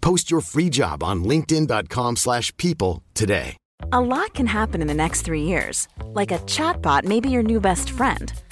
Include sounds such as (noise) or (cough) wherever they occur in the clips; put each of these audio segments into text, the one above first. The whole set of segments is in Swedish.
Post your free job on linkedin.com/people slash people today. A lot can happen in the next three years. Like a chatbot may be your new best friend.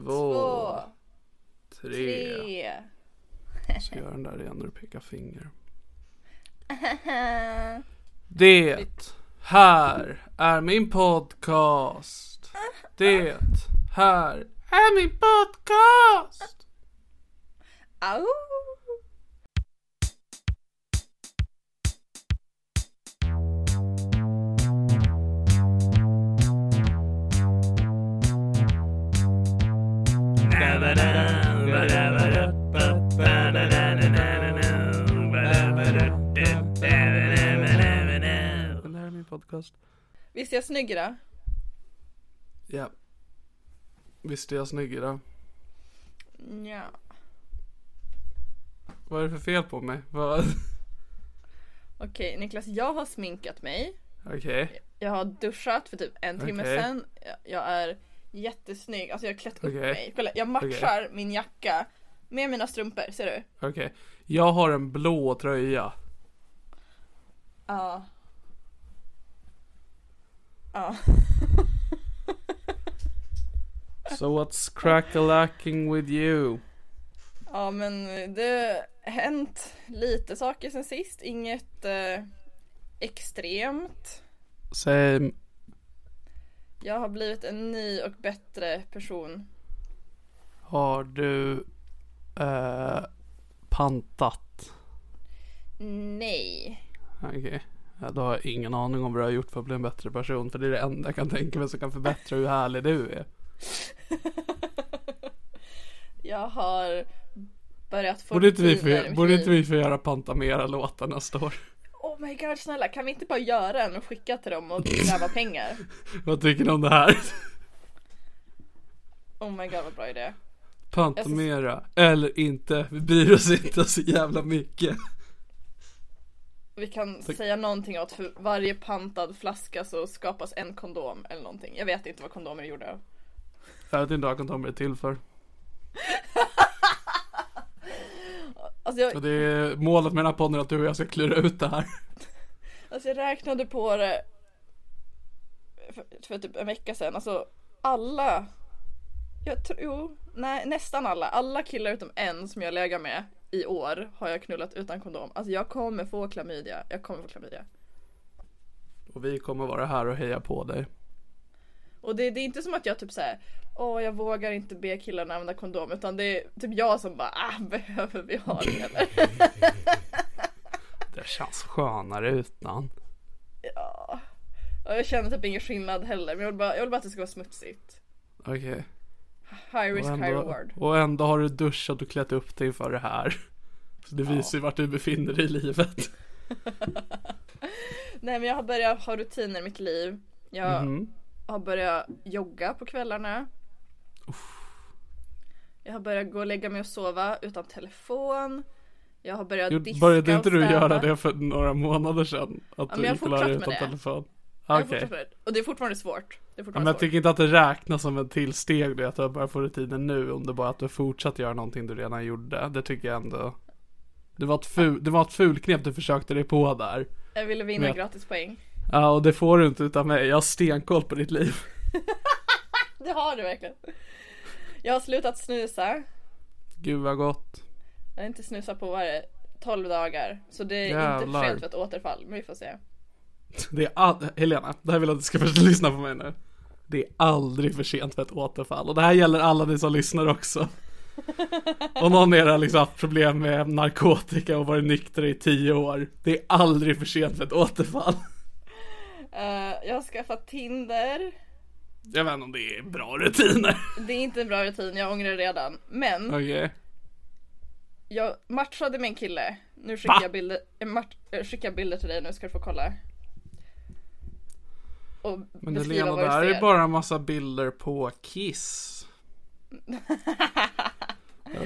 två, två, tre. tre. Jag ska göra den där igen när du pekar finger. (laughs) Det här är min podcast. Det här är min podcast. Au! Här är min podcast. Visst är jag snygg idag? Ja. Visst är jag snygg idag? Ja. Vad är det för fel på mig? Vad? Okej Niklas, jag har sminkat mig. Okej. Jag har duschat för typ en timme Okej. sedan. Jag- Jag är jättesnygg. Alltså jag har klätt upp Okej. mig. Kolla, jag matchar min jacka med mina strumpor. Ser du? Okej. Jag har en blå tröja. Ja. Ja. (laughs) So what's crack-a-lacking with you? Ja men det har hänt lite saker sen sist. Inget eh, extremt. Same. Jag har blivit en ny och bättre person. Har du eh, pantat? Nej. Okej. Ja, då har jag ingen aning om vad du har gjort för att bli en bättre person. För det är det enda jag kan tänka mig som kan förbättra hur härlig du är. (laughs) Jag har börjat få Borde inte vi få, borde liv. inte vi få göra Pantamera-låtar nästa år? Oh my god snälla kan vi inte bara göra en och skicka till dem och kräva (laughs) pengar? Vad tycker ni om det här? Oh my god vad bra idé. Pantamera. Eller inte. Vi bryr oss inte så jävla mycket. Vi kan säga någonting åt för varje pantad flaska så skapas en kondom eller någonting. Jag vet inte vad kondomer är gjorda av. Jag vet inte vad kondomer är till för. (laughs) Alltså jag, det är målet med den här podden att du och jag ska klura ut det här. (laughs) alltså jag räknade på det för, för typ en vecka sedan. Alltså alla, jag tror, nej nästan alla. Alla killar utom en som jag lägger med i år har jag knullat utan kondom. Alltså jag kommer få klamydia. Jag kommer få klamydia. Och vi kommer vara här och heja på dig. Och det, det är inte som att jag typ såhär, åh jag vågar inte be killarna använda kondom utan det är typ jag som bara, ah (laughs) behöver vi ha det eller? Det känns skönare utan. ja. Och jag känner typ ingen skillnad heller men jag vill bara, jag vill bara att det ska vara smutsigt. Okej. High Och, risk, high ändå, reward. och ändå har du duschat och klätt upp dig för det här. Så det visar ju vart du befinner dig i livet. (laughs) Nej men jag har börjat ha rutiner i mitt liv. Jag Mhm. Har börjat jogga på kvällarna. Jag har börjat gå och lägga mig och sova utan telefon. Jag har börjat Jo, diska Började inte du göra det för några månader sedan? Att men du gick och la dig utan med det. telefon? Är Okej. beredd. Och det är fortfarande svårt. Är Ja, fortfarande men jag svårt. tycker inte att det räknas som en tillsteg det att du börjar få rutinen nu om det bara att du fortsatt göra någonting du redan gjorde. Det tycker jag ändå. Det var ett, ful, det var ett fulknep du försökte dig på där. Jag ville vinna Men jag- gratispoäng. Ja och det får du inte utav mig. Jag har stenkoll på ditt liv. (laughs) Det har du verkligen. Jag har slutat snusa. Gud vad gott. Jag har inte snusat på varje 12 dagar. Så det är inte Jävlar. för sent för ett återfall. Men vi får se. Det är all... Helena, det här vill jag att du ska först lyssna på mig nu. Det är aldrig för sent för ett återfall. Och det här gäller alla ni som lyssnar också. (laughs) Om någon av er har liksom haft problem med narkotika och varit nykter i tio år. Det är aldrig för sent för ett återfall. Eh, jag har skaffat Tinder. Jag vet inte om det är bra rutiner. Det är inte en bra rutin, jag ångrar redan. Men Okej. jag matchade med en kille. Nu skickar Va? jag bilder, jag match, jag skickar bilder till dig nu ska du få kolla. Och Men Helena, det här är bara en massa bilder på Kiss. (laughs)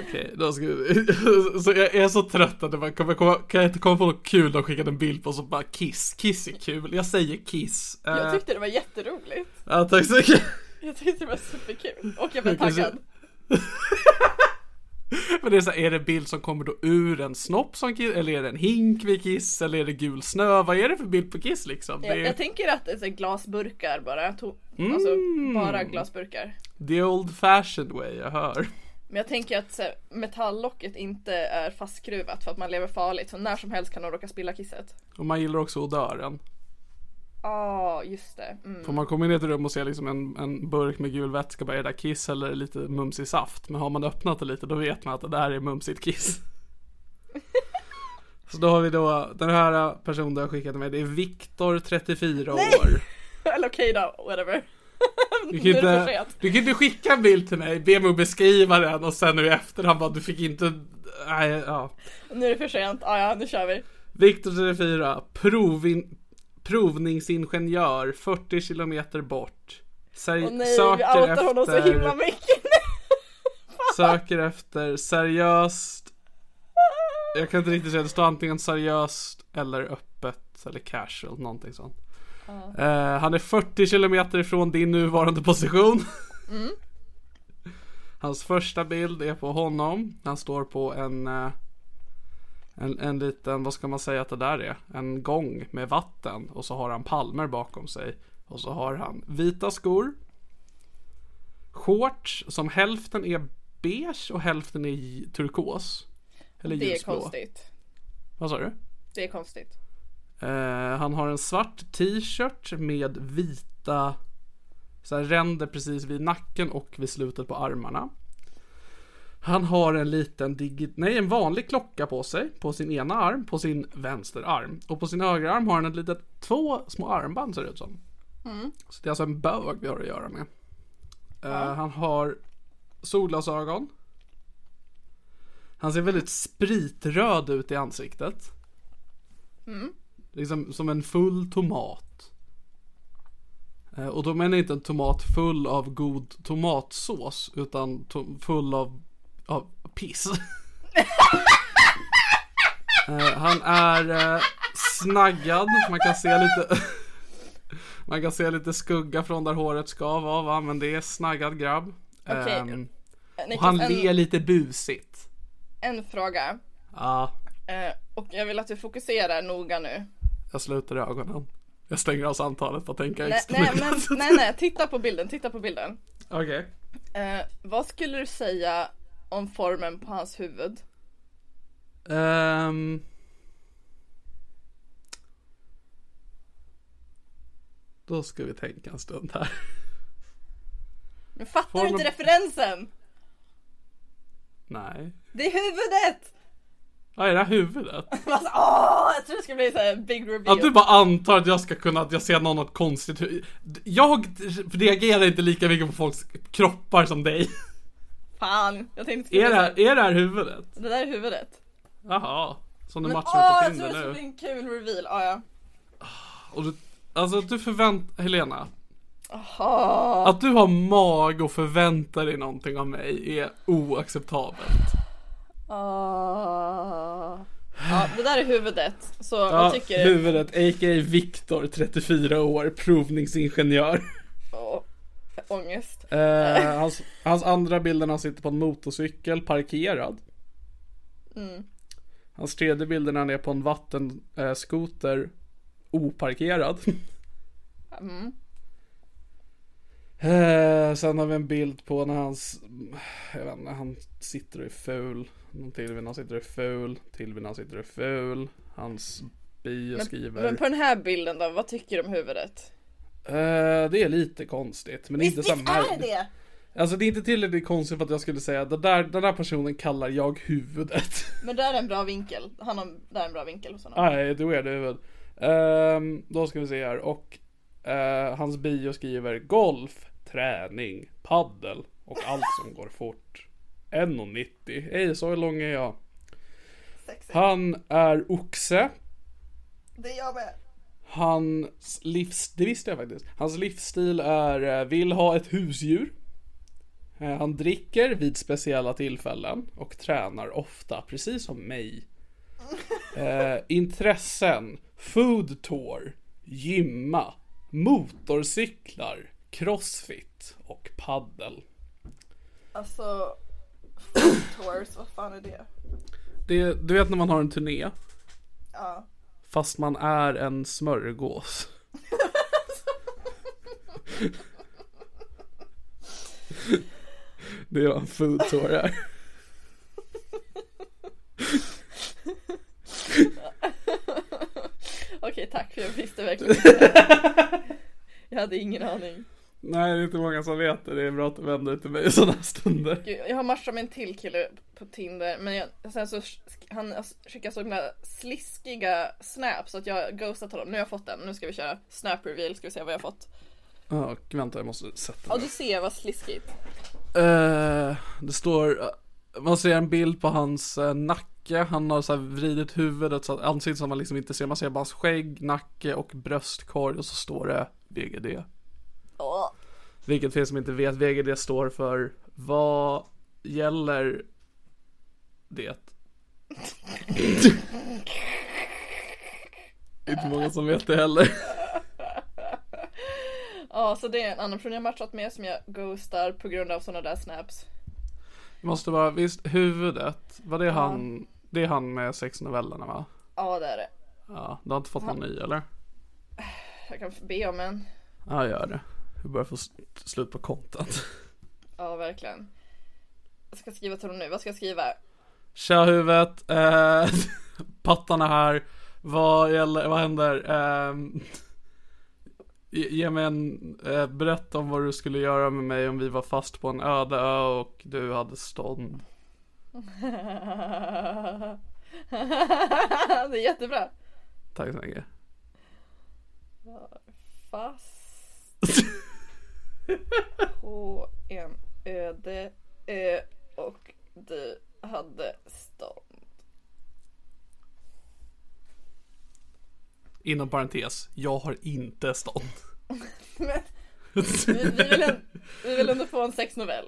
Okej, då ska vi... (laughs) Så jag är så trött att jag kommer komma, kan jag inte komma på något kul att skicka en bild på så bara Kiss. Kiss är kul. Jag säger Kiss. Eh, Jag tyckte det var jätteroligt. Ja, tack så mycket. Jag tyckte det var superkul. Och jag blev Jag taggad. (laughs) Men det är så här, är det bild som kommer då ur en snopp som Kiss? Eller är det en hink vid Kiss? Eller är det gul snö? Vad är det för bild på Kiss liksom? Jag, Det jag är tänker att det är glasburkar bara. To- Alltså Mm. bara glasburkar. the old fashioned way, jag hör. Men jag tänker att så här, metalllocket inte är fastskruvat för att man lever farligt. Så när som helst kan de råka spilla kisset. Och man gillar också odören. Ja, ah, just det. Mm. Får man komma in i ett rum och se liksom en, en burk med gul vätska, bara är det där kiss eller lite mumsig saft? Men har man öppnat det lite då vet man att det där är mumsigt kiss. (laughs) Så då har vi då, den här personen du har skickat mig, det är Viktor, 34 år. (laughs) Eller okej då, whatever. Du kan, inte, du kan inte skicka en bild till mig, be mig att beskriva den och sen nu i efterhand bara du fick inte, nej ja. Nu är det för sent. Ah, ja, nu kör vi. Viktor 34, provin, provningsingenjör, 40 kilometer bort. Sär, Och nej, vi outar honom så himla mycket. (laughs) Söker efter seriöst Jag kan inte riktigt säga, det står antingen seriöst eller öppet eller casual, någonting sånt. Eh, han är 40 kilometer ifrån din nuvarande position. (laughs) Hans första bild är på honom. Han står på en, eh, en, en liten, vad ska man säga att det där är? En gång med vatten. Och så har han palmer bakom sig. Och så har han vita skor. Shorts som hälften är beige och hälften är turkos. Eller Det är ljusblå. konstigt. Vad sa du? Det är konstigt. Eh, han har en svart t-shirt med vita så här, ränder precis vid nacken och vid slutet på armarna. Han har en liten digi- nej en vanlig klocka på sig på sin ena arm, på sin vänsterarm. Och på sin högra arm har han ett litet, två små armband ser det ut som. Så det är alltså en bög vi har att göra med. Eh, han har solglasögon. Han ser väldigt spritröd ut i ansiktet. Liksom som en full tomat. Eh, Och då menar jag inte en tomat full av god tomatsås utan to- full av, av piss. (laughs) Eh, Han är eh, snaggad, man kan se lite (laughs) Man kan se lite skugga från där håret ska vara va, men det är snaggad grabb. Okej. Ehm, Niklas, och han en, ler lite busigt. en fråga. Ja, och jag vill att du fokuserar noga nu. Jag sluter ögonen. Jag stänger av samtalet för att tänka Nej, nej, men, nej, nej, titta på bilden, titta på bilden. Okej. Eh, vad skulle du säga om formen på hans huvud? Ehm. Då ska vi tänka en stund här. Nu fattar Formen- du inte referensen! Nej. Det är huvudet! Vad är det här huvudet? (laughs) Alltså, åh, jag tror det ska bli så här big reveal. Att du bara antar att jag ska kunna, att jag ser något konstigt huvud. Jag reagerar inte lika mycket på folks kroppar som dig. Fan, jag tänkte Är det här, är det här huvudet? det där är huvudet. Jaha. Som du Men matchar åh, på jag tror Tinder det nu. bli en kul reveal. Ah, ja. Och du, alltså du förvänt, Helena. Jaha. Att du har mag och förväntar dig någonting av mig är oacceptabelt. Ah. Ja, det där är huvudet. Så Ja, vad tycker du? huvudet, a.k.a. Viktor, 34 år, provningsingenjör. Åh, ångest. Eh, hans, hans andra bild är när han sitter på en motorcykel parkerad. Mm. Hans tredje bild är när han är på en vattenskoter eh, oparkerad. Mm. Eh, sen har vi en bild på när hans, jag vet inte, han sitter och är ful. Någon till när han sitter och är ful, till när han sitter och är ful. Hans bio skriver. Men på den här bilden då, vad tycker du om huvudet? Eh, det är lite konstigt, men är inte så här märkligt. det? Alltså det är inte tillräckligt konstigt för att jag skulle säga den där, den där personen kallar jag huvudet. (laughs) Men där är en bra vinkel. Han har, där är en bra vinkel hos honom. Nej, då är det huvud. Ehm, då ska vi se här och eh, hans bio skriver golf, träning, paddel och allt som går fort. 1,90. Hej, så lång är jag. Sexigt. Han är oxe. Det är jag med. Hans livs... Det visste jag faktiskt. Hans livsstil är eh, vill ha ett husdjur. Eh, Han dricker vid speciella tillfällen och tränar ofta, precis som mig. Eh, intressen. Food tour. Gymma. Motorcyklar. Crossfit och paddel. Alltså, (coughs) tours, vad fan är det? Det, du vet när man har en turné, Ja. fast man är en smörgås. (laughs) Det är vad en food tour är. (laughs) Okej, tack för jag visste verkligen inte. (laughs) Jag hade ingen aning. Nej, det är inte många som vet det. Det är bra att du vänder dig till mig i sådana stunder. Gud, jag har matchat med en till kille på Tinder men jag, sen så han skickar så himla sliskiga snaps så att jag ghostat honom. Nu har jag fått den, nu ska vi köra snap reveal, ska vi se vad jag har fått. Ja, och vänta jag måste sätta Ja mig. du ser vad sliskigt. Eh, det står, eh, man ser en bild på hans eh, nacke. Han har så här vridit huvudet så att ansiktet som man liksom inte ser. Man ser bara hans skägg, nacke och bröstkorg och så står det VGD. Åh. Vilket för er som inte vet, VGD står för Vad gäller det? (laughs) inte många som vet det heller. (laughs) Ja så det är en annan person jag matchat med som jag ghostar på grund av sådana där snaps. Måste vara, visst, huvudet, var det han, det är han med sexnovellerna va? Ja det är det. Ja, du har inte fått någon ny eller? Jag kan be om en. Ja, gör det. Vi börjar få slut på content. Ja verkligen. Jag ska skriva till honom nu, vad ska jag skriva? Tja huvudet, eh, (laughs) pattarna här. Vad gäller, vad händer? (laughs) Eh, ge mig en, eh, berätta om vad du skulle göra med mig om vi var fast på en öde ö och du hade stånd. (laughs) det är jättebra. Tack så mycket. Fast på en öde ö och du hade stånd. Inom parentes, jag har inte stånd. (laughs) Men vi, vi, vill ändå, vi vill ändå få en sexnovell.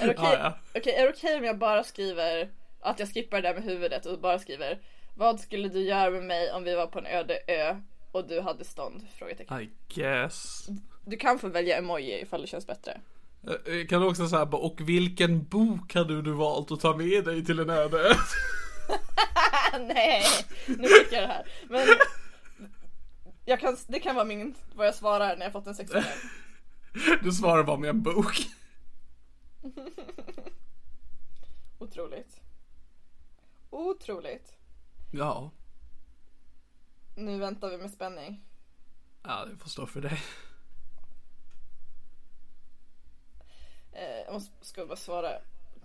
Är det okej Ja, ja. okej, är det okej om jag bara skriver att jag skippar det där med huvudet och bara skriver Vad skulle du göra med mig om vi var på en öde ö och du hade stånd? Frågetecken. I guess. Du kan få välja emoji ifall det känns bättre. Eh, Kan du också säga bara, och vilken bok hade du valt att ta med dig till en öde? (laughs) Nej, nu fick jag det här. Men jag kan, det kan vara min, vad jag svarar när jag fått en sexnovell. (laughs) Du svarar bara med en bok. (laughs) Otroligt. Otroligt. Ja, Nu väntar vi med spänning. ja det får stå för dig. Jag måste, ska bara svara.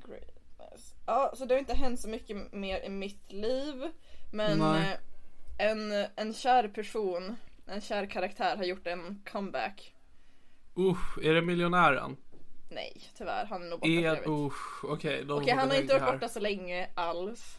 Greatness. Ja, så det har inte hänt så mycket mer i mitt liv. Men Nej. eh, en, en kär person, en kär karaktär har gjort en comeback. Usch, är det miljonären? Nej, tyvärr. Han är nog borta Är, usch, okej. Okej, får han har inte varit här. borta så länge alls.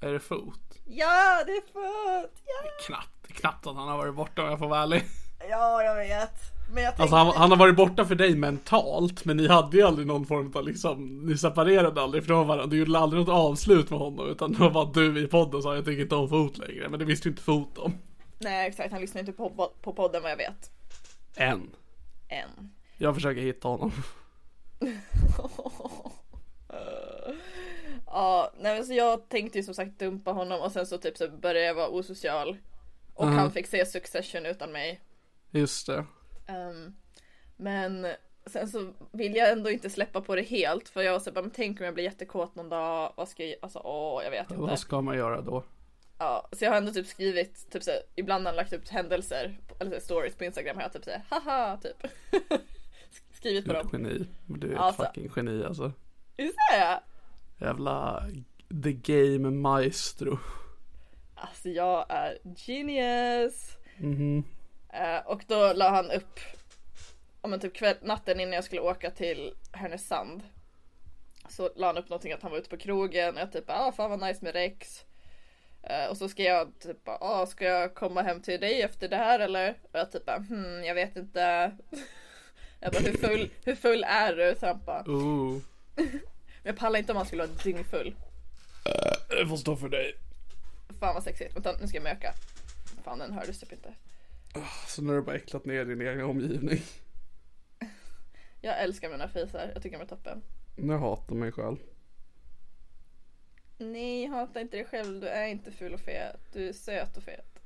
Är det fot? Ja, det är fött! Ja, Knappt, knappt att han har varit borta om jag får vara ärlig. ja jag vet. Jag tänkte, Alltså han, han har varit borta för dig mentalt, men ni hade ju aldrig någon form av liksom, ni separerade aldrig från varandra. Du gjorde aldrig något avslut med honom, utan det var bara du i podden sa jag tycker inte om fot längre, men det visste ju inte fot om. nej exakt, han lyssnar inte på, på podden vad jag vet. Än. Än. Jag försöker hitta honom. (laughs) Ja, nej men så jag tänkte ju som sagt dumpa honom och sen så typ så började jag vara osocial. Och han fick se Succession utan mig. Just det. Ehm, men sen så vill jag ändå inte släppa på det helt för jag var så bara, men tänk om jag blir jättekåt någon dag, vad ska jag, alltså åh jag vet inte. Vad ska man göra då? Ja, så jag har ändå typ skrivit, typ så, här, ibland har jag lagt upp händelser, eller så, stories på Instagram har jag typ såhär, haha, typ. (laughs) skrivit Du på är ett dem. geni. Du är Alltså. ett fucking geni alltså. Visst är jag? Jävla the game maestro. Alltså jag är genius. Mhm. Eh, och då la han upp, om en typ kväll, natten innan jag skulle åka till Härnösand. Så la han upp någonting att han var ute på krogen och jag typ ah fan vad nice med Rex. Eh, och så ska jag typ ah ska jag komma hem till dig efter det här eller? Och jag typ bara, hmm jag vet inte. (laughs) jag bara hur full, hur full är du? Så han bara, Ooh. (laughs) men jag pallar inte om han skulle vara dyngfull. Det får stå för dig. Fan vad sexigt. Vänta nu ska jag möka. Fan den hördes typ inte. Så nu har du bara äcklat ner din egen omgivning. Jag älskar mina fisar, jag tycker de är toppen. Jag hatar mig själv. Nej, hata inte dig själv. Du är inte ful och fet. Du är söt och fet.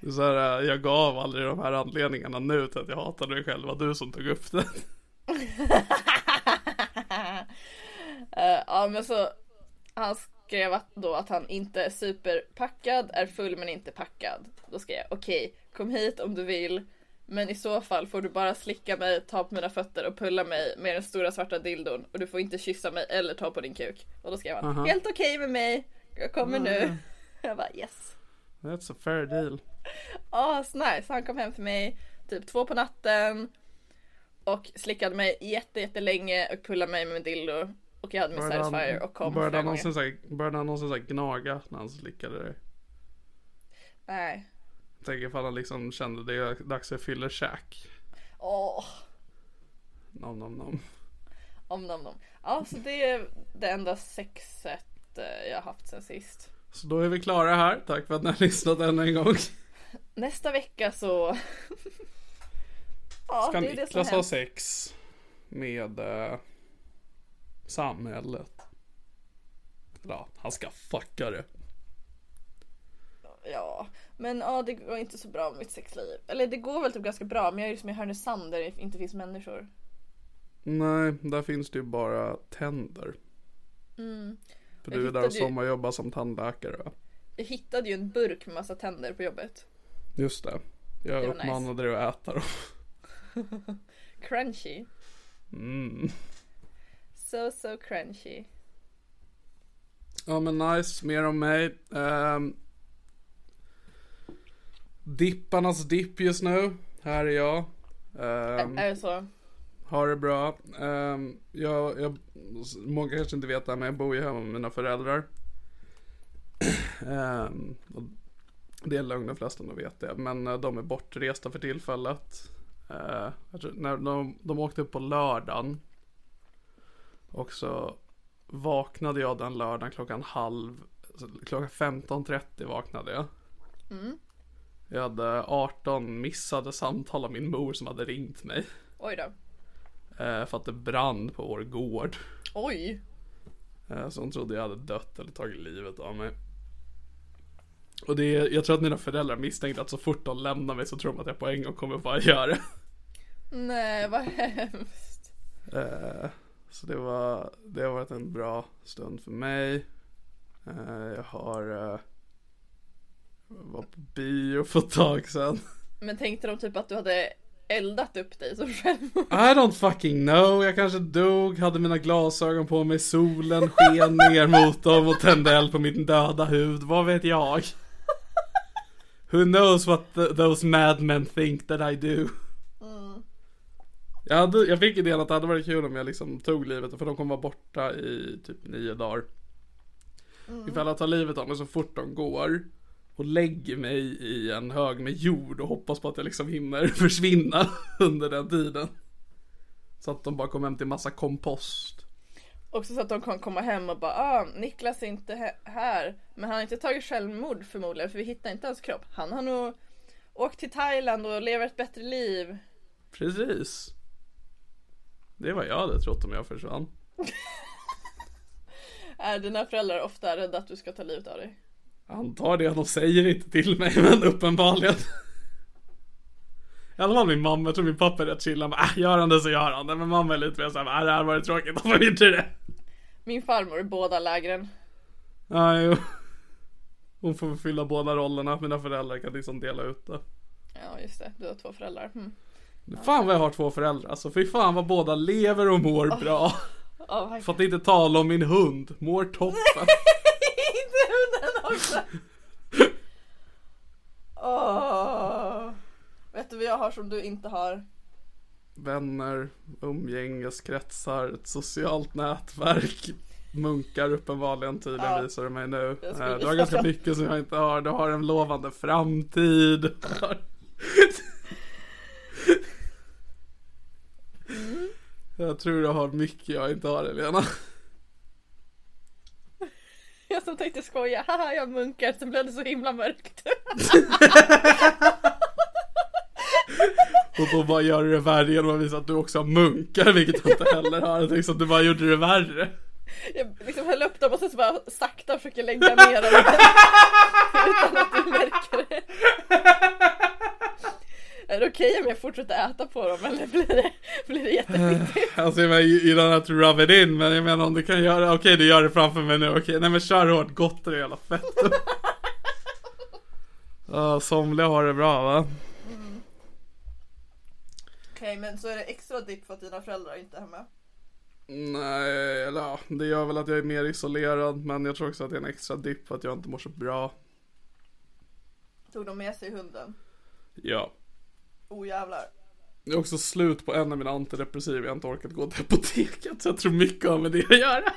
Det är så här, äh, jag gav aldrig de här anledningarna nu till att jag hatade mig själv. Det var du som tog upp det. (laughs) Eh, ja, men så han skrev att då att han inte är superpackad, är full men inte packad. Då skrev jag okej, kom hit om du vill. Men i så fall får du bara slicka mig, ta på mina fötter och pulla mig med den stora svarta dildon. Och du får inte kyssa mig eller ta på din kuk. Och då skrev han, Aha. helt okej med mig. Jag kommer nu. (laughs) Jag bara yes. That's a fair deal. (laughs) Asnice, han kom hem till mig typ två på natten och slickade mig jätte, jättelänge och pullade mig med en dildo och jag hade min han, och kom började han någonsin, började han någonsin så här gnaga när han slickade dig? Nej. Jag tänker ifall han liksom kände det är dags för fyllerkäk. Åh, Nom nom nom. om nom nom. Ja, så det är det enda sexet eh, jag har haft sen sist. Så då är vi klara här. Tack för att ni har lyssnat än en gång. Nästa vecka så... (laughs) ja, Ska det är det som Niklas ha sex med eh, samhället? Ja, han ska fucka det. Ja, men ja, det går inte så bra med mitt sexliv. Eller det går väl typ ganska bra, men jag är ju som i Härnösand där det inte finns människor. Nej, där finns det ju bara tänder. För Mm. Jag du är där och ju- sommarjobbar som tandläkare? Jag hittade ju en burk med massa tänder på jobbet. Just det. Jag Det uppmanade dig att äta dem. (laughs) Crunchy. Mm. So so crunchy. Ja men nice, mer om mig. Um, dipparnas dipp just nu. Här är jag. Ehm, är det så? har det bra. Um, jag, jag, många kanske inte vet det här men jag bor ju hemma med mina föräldrar. (clears throat) Och det är lögn de flesta nog vet det. Men eh, de är bortresta för tillfället. Tror, när de, de åkte upp på lördagen. Och så vaknade jag den lördagen klockan halv, alltså klockan 15.30 vaknade jag. Jag hade 18 missade samtal av min mor som hade ringt mig. Oj då. Eh, för att det brann på vår gård. Oj. Eh, så hon trodde jag hade dött eller tagit livet av mig. Och det jag tror att mina föräldrar misstänkte att så fort de lämnar mig så tror de att jag på en gång kommer bara göra det. Nej vad hemskt. Eh, så det var, det har varit en bra stund för mig. Eh, jag har eh, var på bio för ett tag sedan. Men tänkte de typ att du hade eldat upp dig som självmord? I don't fucking know, jag kanske dog, hade mina glasögon på mig, solen sken ner mot dem och tände eld på min döda hud, vad vet jag? Who knows what the, those madmen think that I do? Jag, hade, jag fick idén att det hade varit kul om jag liksom tog livet för de kommer vara borta i typ nio dagar. Ifall jag tar livet av mig så fort de går och lägger mig i en hög med jord och hoppas på att jag liksom hinner (laughs) försvinna under den tiden. Så att de bara kommer hem till massa kompost. Också så att de kan komma hem och bara ah, Niklas är inte här. Men han har inte tagit självmord förmodligen för vi hittar inte hans kropp. Han har nog åkt till Thailand och lever ett bättre liv. Precis. Det var jag hade trott om jag försvann. (laughs) Är dina föräldrar ofta rädda att du ska ta livet av dig? Antar det, de säger inte till mig men uppenbarligen. I alla fall min mamma, jag tror min pappa är rätt chill. Han bara, äh, gör han det så gör han det. Men mamma är lite mer såhär, äh, det här var det tråkigt, de får inte det. Min farmor i båda lägren. Ja, jo. Hon får fylla båda rollerna, mina föräldrar kan liksom dela ut det. Ja just det, du har två föräldrar. Hmm. Fan vad jag har två föräldrar alltså, fy fan vad båda lever och mår bra. Ja, verkligen. För att inte tala om min hund, mår toppen. (laughs) Inte hunden också! Åh. Vet du vad jag har som du inte har? Vänner, umgängeskretsar, ett socialt nätverk. Munkar uppenbarligen tydligen Ja. visar det mig nu. Eh, Du har ganska mycket som jag inte har. Du har en lovande framtid. (laughs) Mm. Jag tror du har mycket jag inte har Helena. (laughs) Jag som tänkte skoja, haha jag munkar, sen blev det så himla mörkt. (laughs) Och då bara gör du det värre genom att visa att du också har munkar, vilket jag inte heller har. Jag tänkte att du bara gjorde det värre. Jag liksom höll upp dem och sen så bara sakta försöker lägga ner dem. (laughs) Utan att du märker det. Är det okej om jag fortsätter äta på dem eller blir det, blir det jättefittigt? Alltså jag menar, you you don't have to rub it in, men jag menar om du kan göra, okej du gör det framför mig nu, okej, nej men kör hårt, gott är det jävla fett. (laughs) Ja, somliga har det bra va? Okej men så är det extra dipp för att dina föräldrar inte är hemma? Nej, eller ja, det gör väl att jag är mer isolerad, men jag tror också att det är en extra dipp för att jag inte mår så bra. Tog de med sig hunden? Ja. Oh jävlar. Det är också slut på en av mina antidepressiva, jag har inte orkat gå till apoteket, så jag tror mycket har med det att göra.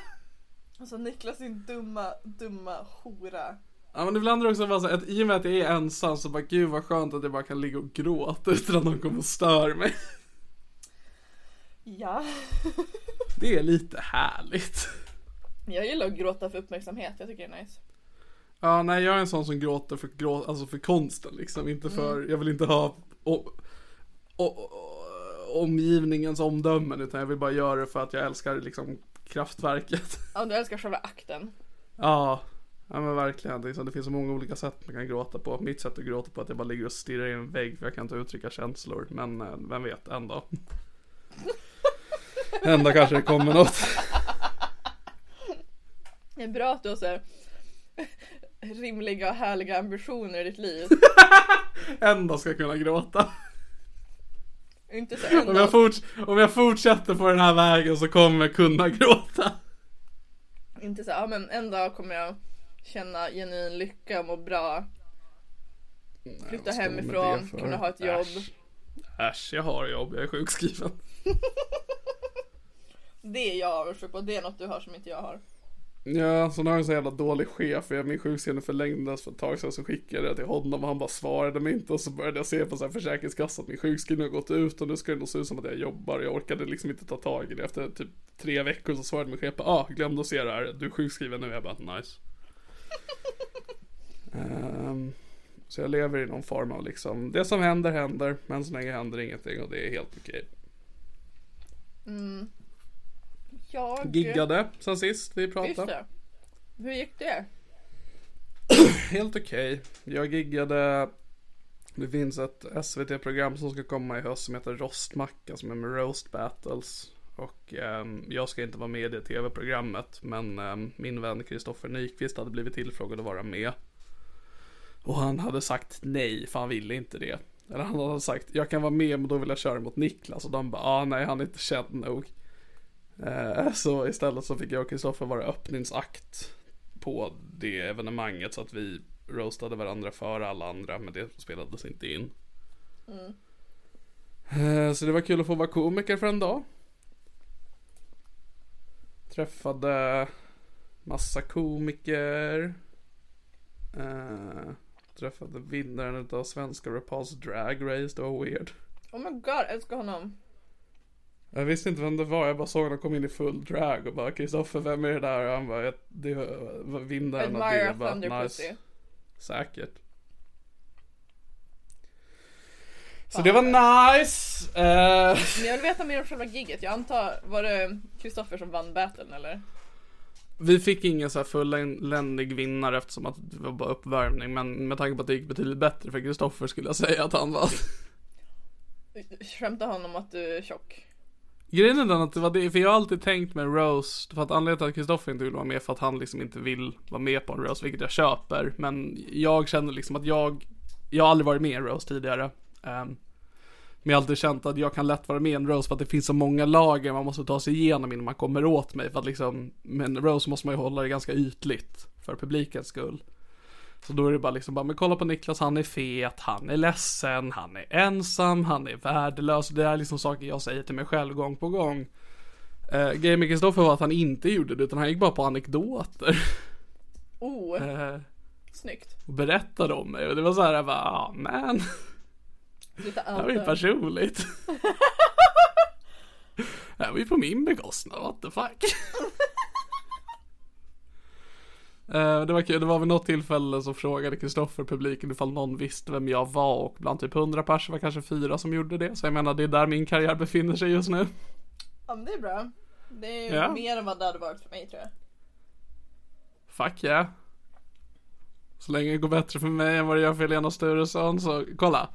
Alltså Niklas din dumma, dumma hora. Ja men ibland är det också bara så att i och med att jag är ensam så bara gud vad skönt att jag bara kan ligga och gråta utan att någon kommer och stör mig. Ja. Det är lite härligt. Jag gillar att gråta för uppmärksamhet, jag tycker det är nice. Ja nej jag är en sån som gråter för, grå, alltså för konsten liksom, inte för, jag vill inte ha o, omgivningens omdömen utan jag vill bara göra det för att jag älskar liksom kraftverket. (laughs) Ja, du älskar själva akten. Ja, ja men verkligen. Det finns så många olika sätt man kan gråta på. Mitt sätt att gråta på är att jag bara ligger och stirrar i en vägg för jag kan inte uttrycka känslor. Men eh, vem vet, en dag. en dag kanske det kommer något. Det är bra att du har så här (laughs) rimliga och härliga ambitioner i ditt liv. (laughs) En dag ska jag kunna gråta. Inte så Om jag, forts- om jag fortsätter på den här vägen så kommer jag kunna gråta. inte så ja men en dag kommer jag känna genuin lycka och må bra. Flytta med hemifrån, kunna ha ett jobb. Äsch. Äsch, jag har jobb, jag är sjukskriven. (laughs) Det är jag avundsjuk på, det är något du har som inte jag har. Ja, så nu har jag en så jävla dålig chef. Jag, min sjukskrivning förlängdes för ett tag sedan så skickade jag till honom och han bara svarade mig inte. Och så började jag se på så här Försäkringskassan att min sjukskrivning har gått ut och nu ska det nog se ut som att jag jobbar. Jag orkade liksom inte ta tag i det. Efter typ tre veckor så svarade min chef ja, ah, glömde att se det här. Du är sjukskriven nu. Jag bara, nice. (laughs) Ehm, så jag lever i någon form av liksom, det som händer händer, men så länge händer ingenting och det är helt okej. Jag... Giggade sen sist vi Just pratade. det. Hur gick det? (clears throat) Helt okej. Jag giggade Det finns ett SVT-program som ska komma i höst som heter Rostmacka som är med Roast Battles. Och ehm, jag ska inte vara med i det tv-programmet men ehm, min vän Kristoffer Nyqvist hade blivit tillfrågad att vara med. Och han hade sagt nej för han ville inte det. Eller han hade sagt jag kan vara med men då vill jag köra mot Niklas och de bara ah, nej han är inte känd nog. Eh, så istället så fick jag och Kristoffer vara öppningsakt på det evenemanget så att vi roastade varandra före alla andra men det spelades inte in. Eh, Så det var kul att få vara komiker för en dag. Träffade massa komiker. Eh, träffade vinnaren utav svenska RuPaul's Drag Race, det var weird. Oh my god, älskar honom. Jag visste inte vem det var, jag bara såg honom komma in i full drag och bara Kristoffer vem är det där? Och han bara, "Jag- det var vinnaren av det. Jag bara, Pussy. Säkert. Så det var nice. Eh, Men jag vill veta mer om själva giget. Jag antar, var det Kristoffer som vann battlen eller? vi fick ingen så här fulländig vinnare eftersom att det var bara uppvärmning. Men med tanke på att det gick betydligt bättre för Kristoffer skulle jag säga att han vann. Skämtar han om att du är tjock? Grejen är den att det var det, för jag har alltid tänkt med roast, för att anledningen till att Kristoffer inte vill vara med för att han liksom inte vill vara med på en roast, vilket jag köper. Men jag känner liksom att jag, jag har aldrig varit med i en roast tidigare. Um, men jag har alltid känt att jag kan lätt vara med i en roast för att det finns så många lager man måste ta sig igenom innan man kommer åt mig. För att liksom, med en roast måste man ju hålla det ganska ytligt för publikens skull. Så då är det bara liksom bara, men kolla på Niklas, han är fet, han är ledsen, han är ensam, han är värdelös. Det är liksom saker jag säger till mig själv gång på gång. Uh, Grejen med Kristoffer var att han inte gjorde det, utan han gick bara på anekdoter. Oh, (laughs) eh, snyggt. och berättade om mig. Och det var så här, jag bara, ah, men, Lite det här var ju personligt. (laughs) det här var ju på min bekostnad, what the fuck. (laughs) Eh, Det var kul, det var vid något tillfälle så frågade Kristoffer publiken ifall någon visste vem jag var och bland typ 100 personer var kanske fyra som gjorde det. Så jag menar det är där min karriär befinner sig just nu. Ja men det är bra. Det är ju Ja. mer än vad det hade varit för mig tror jag. Fuck yeah. Så länge det går bättre för mig än vad det gör för Helena Sturesson så kolla.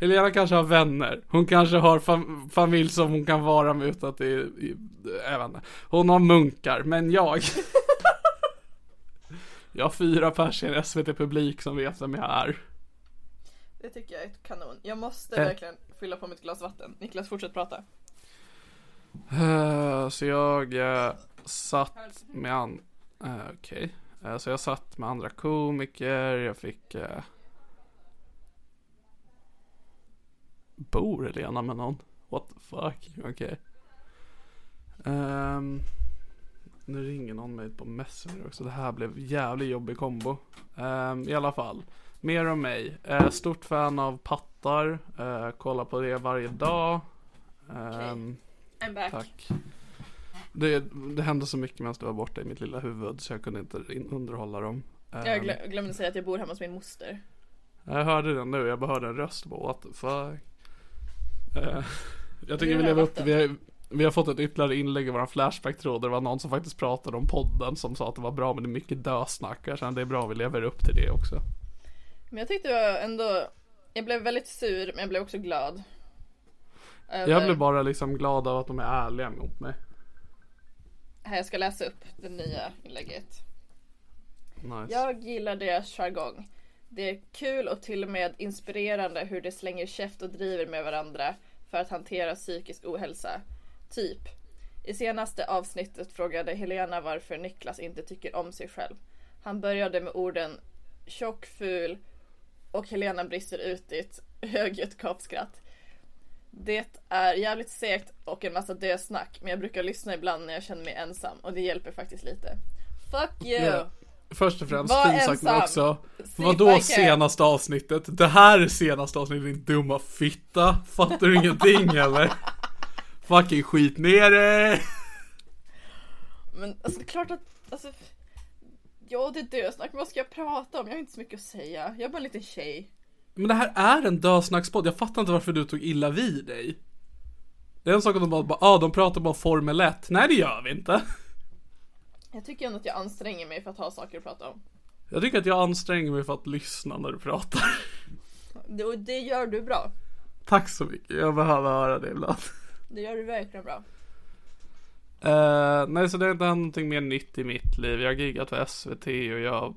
Helena kanske har vänner. Hon kanske har fam- familj som hon kan vara med utan att det är, jag vet inte. Hon har munkar, men jag. (laughs) jag har fyra pers i en SVT-publik som vet vem jag är. Det tycker jag är ett kanon. Jag måste Eh. verkligen fylla på mitt glas vatten. Niklas fortsätt prata. Eh, så jag eh, satt med an... eh, Okej. Eh, så jag satt med andra komiker, jag fick... Bor Helena med någon? What the fuck? Okej. Ehm, nu ringer någon mig på Messenger också. Det här blev jävligt jobbig kombo. Ehm, I alla fall. Mer om mig. Eh, stort fan av pattar. Uh, kollar på det varje dag. Ehm, I'm back. Tack. Det, det hände så mycket medan du var borta i mitt lilla huvud så jag kunde inte in- underhålla dem. Jag Ehm, glö- glömde säga att jag bor hemma hos min moster. jag hörde den nu, jag bara hörde en röst på what the fuck. Eh, jag tycker vi lever upp till, vi har, fått ett ytterligare inlägg i våran Flashback-tråd där det var någon som faktiskt pratade om podden som sa att det var bra men det är mycket dösnack. Jag känner det är bra vi lever upp till det också. Men jag tyckte jag ändå, jag blev väldigt sur men jag blev också glad. Över- Jag blev bara liksom glad av att de är ärliga mot mig. Här, jag ska läsa upp det nya inlägget. Nice. Jag gillar deras jargong. Det är kul och till och med inspirerande hur de slänger käft och driver med varandra för att hantera psykisk ohälsa. Typ. I senaste avsnittet frågade Helena varför Niklas inte tycker om sig själv. Han började med orden tjock, ful och Helena brister ut i ett (laughs) högljutt gapskratt. Det är jävligt segt och en massa dösnack men jag brukar lyssna ibland när jag känner mig ensam och det hjälper faktiskt lite. Fuck you! Ja. Först och främst, Var fint sagt men också. Vadå senaste avsnittet? Det här är senaste avsnittet din dumma fitta. Fattar du ingenting (laughs) eller? Fucking skit ner det. Men alltså klart att, alltså Ja det är dösnack, men vad ska jag prata om? Jag har inte så mycket att säga. Jag är bara en liten tjej. Men det här är en dösnackspodd. Jag fattar inte varför du tog illa vid dig. Det är en sak att de bara, bara ah, de pratar bara Formel 1. Nej det gör vi inte. Jag tycker ändå att jag anstränger mig för att ha saker att prata om. Jag tycker att jag anstränger mig för att lyssna när du pratar. Det, och det gör du bra. Tack så mycket, jag behöver höra det ibland. Det gör du verkligen bra. Eh, nej, så det har inte hänt någonting mer nytt i mitt liv. Jag har giggat för SVT och jag har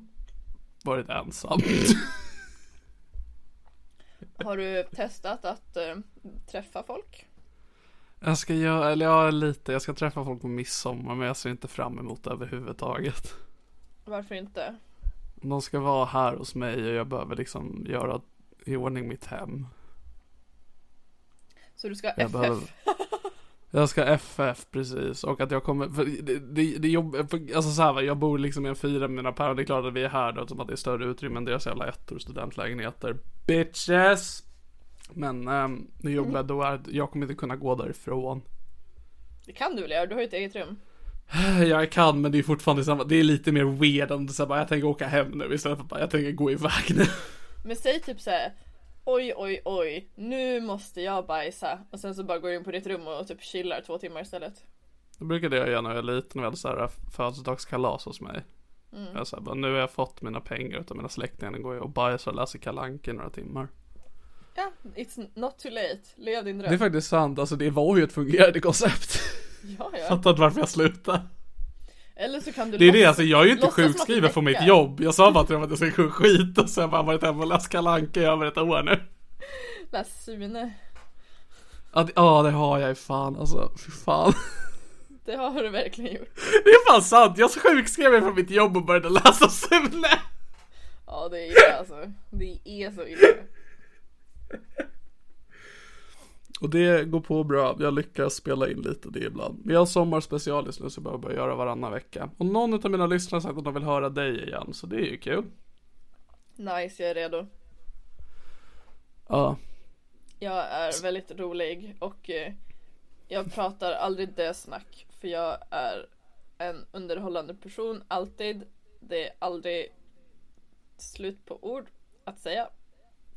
varit ensam. (laughs) Har du testat att eh, träffa folk? Jag ska göra, eller ja, lite. Jag ska träffa folk på midsommar, men jag ser inte fram emot det överhuvudtaget. Varför inte? De ska vara här hos mig och jag behöver liksom göra i ordning mitt hem. Så du ska ha Jag FF? behöver... Jag ska FF precis och att jag kommer, för det, det, det jobb, alltså så här, jag bor liksom i en fyra med mina päron, det är klart att vi är här då som att det är större utrymme än deras jävla ettor och studentlägenheter. Bitches! Men ähm, det jobbiga då är att jag kommer inte kunna gå därifrån. Det kan du väl göra? Du har ju ett eget rum. (sighs) Jag kan men det är fortfarande samma, det är lite mer weird än så här, bara, jag tänker åka hem nu istället för bara jag tänker gå iväg nu. Men säg typ så här. Oj oj oj, nu måste jag bajsa. Och sen så bara går du in på ditt rum och typ chillar två timmar istället. Det brukade jag göra när jag var liten och hade så här födelsedagskalas hos mig. Jag sa bara, nu har jag fått mina pengar utav mina släktingar, nu går jag och bajsar och läser i några timmar. Ja, it's not too late. Lev din dröm. Det är faktiskt sant, alltså det var ju ett fungerande koncept. Ja, ja. (laughs) Fattar inte varför jag slutade. Eller så kan du Det är det, alltså jag är ju inte sjukskriven på mitt jobb. Jag sa bara till dem att jag ska gå skit och sen bara varit hemma och läst Kalle Anka i över ett år nu. Läs Sune. Ja, det, ja, det har jag ju fan alltså, fy fan. Det har du verkligen gjort. Det är fan sant, jag sjukskrev mig från mitt jobb och började läsa Sune. Ja, det är illa alltså. Det är så illa. Och det går på bra, jag lyckas spela in lite det ibland. Vi har sommarspecial just nu så jag behöver bara göra varannan vecka. Och någon av mina lyssnare har sagt att de vill höra dig igen, så det är ju kul. Nice, jag är redo. Ja, Jag är väldigt rolig och eh, jag pratar aldrig dösnack för jag är en underhållande person, alltid. Det är aldrig slut på ord att säga.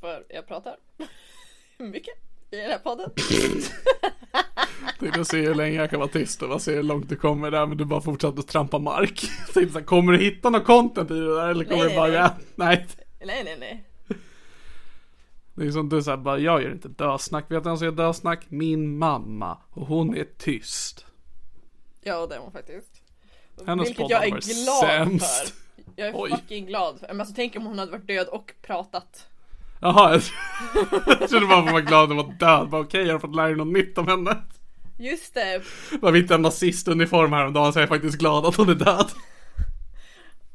För jag pratar (laughs) mycket i den här podden. (laughs) tänkte se hur länge jag kan vara tyst och bara se hur långt du kommer där, men du bara fortsatte att trampa mark. (laughs) Tänkte så kommer du hitta något content i det där eller kommer Nej, du bara, nej, ja, (laughs) nej. Nej, nej, nej. Det är som du säger bara, jag gör inte dösnack. Vet du vem som gör dösnack? Min mamma. Och hon är tyst. Ja, det var faktiskt. Hennes Vilket jag är glad sämst. för. Jag är Oj. fucking glad för. Men alltså tänk om hon hade varit död och pratat. Jaha, jag, (laughs) trodde bara hon var glad att hon var död. Bara okej, jag har fått lära mig något nytt om henne. Just det, Bara vi hittade en nazistuniform häromdagen så jag är faktiskt glad att hon är död.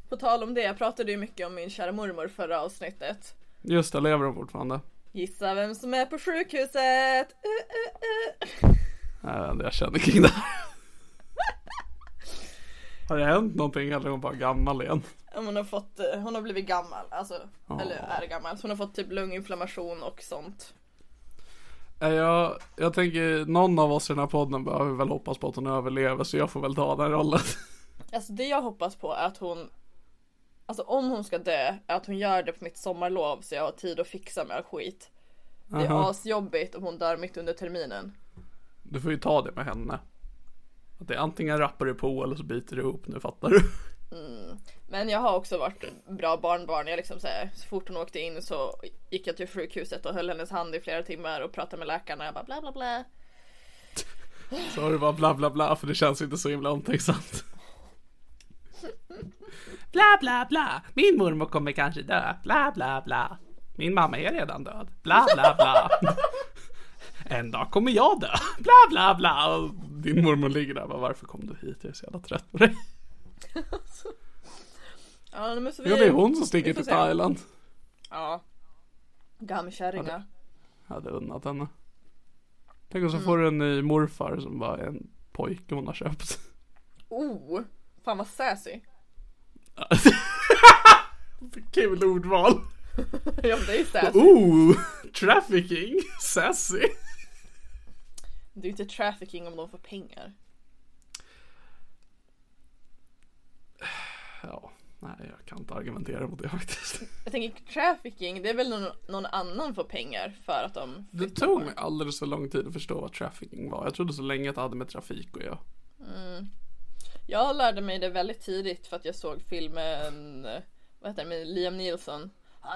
på tal om det, jag pratade ju mycket om min kära mormor förra avsnittet. Just det, lever hon fortfarande? Gissa vem som är på sjukhuset? Uh, uh, uh. Jag känner kring det här. Har det hänt någonting eller är hon bara gammal igen? Hon har fått, eh, hon har blivit gammal, alltså, eller är gammal. Så hon har fått typ lunginflammation och sånt. Eh, Jag, jag tänker, någon av oss i den här podden behöver väl hoppas på att hon överlever så jag får väl ta den rollen. (laughs) Alltså det jag hoppas på är att hon Alltså om hon ska dö, är att hon gör det på mitt sommarlov så jag har tid att fixa med all skit. Det är Aha. asjobbigt om hon dör mitt under terminen. Du får ju ta det med henne. Att det är antingen rappar du på eller så biter du ihop nu, fattar du? Men jag har också varit bra barnbarn. Jag liksom så, här, så fort hon åkte in så gick jag till sjukhuset och höll hennes hand i flera timmar och pratade med läkarna. Jag bara bla bla bla. Så har du bara bla bla bla för det känns inte så himla omtänksamt. Bla bla bla, min mormor kommer kanske dö, bla bla bla. Min mamma är redan död, bla bla bla. En dag kommer jag dö, bla bla bla. Din mormor ligger där, bara, varför kom du hit? Jag är så jävla trött på dig. (laughs) Ja, men så vi, Ja, det är hon som sticker till. Thailand. Ja. Gammelkärringar. Jag hade unnat henne. Tänk om så får du en ny morfar som bara är en pojke hon har köpt. Oh! Fan vad sassy. (laughs) Kul ordval. (laughs) ja det är sassy. Oh, trafficking, sassy. Det är inte trafficking om de får pengar. Ja, nej jag kan inte argumentera mot det faktiskt. Jag tänker trafficking, det är väl någon, någon annan får pengar för att de Det tog mig alldeles för lång tid att förstå vad trafficking var. Jag trodde så länge att det hade med trafik att göra. Jag lärde mig det väldigt tidigt för att jag såg filmen, eh, vad heter den, med Liam Neeson.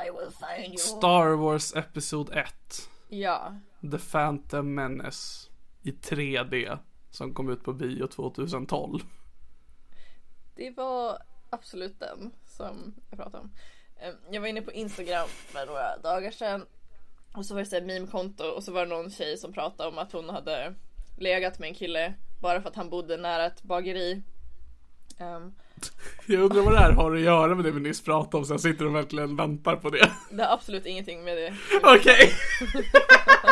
I will find you. Star Wars Episod 1. Ja, The Phantom Menace. I 3D. Som kom ut på bio 2012. det var absolut den som jag pratade om. Eh, Jag var inne på Instagram för några dagar sedan. Och så var det här meme-konto och så var det någon tjej som pratade om att hon hade legat med en kille bara för att han bodde nära ett bageri. Ehm, (laughs) Jag undrar vad det här har att göra med det vi nyss pratade om så jag sitter och verkligen väntar på det. det har absolut ingenting med det (laughs) Okej. (laughs)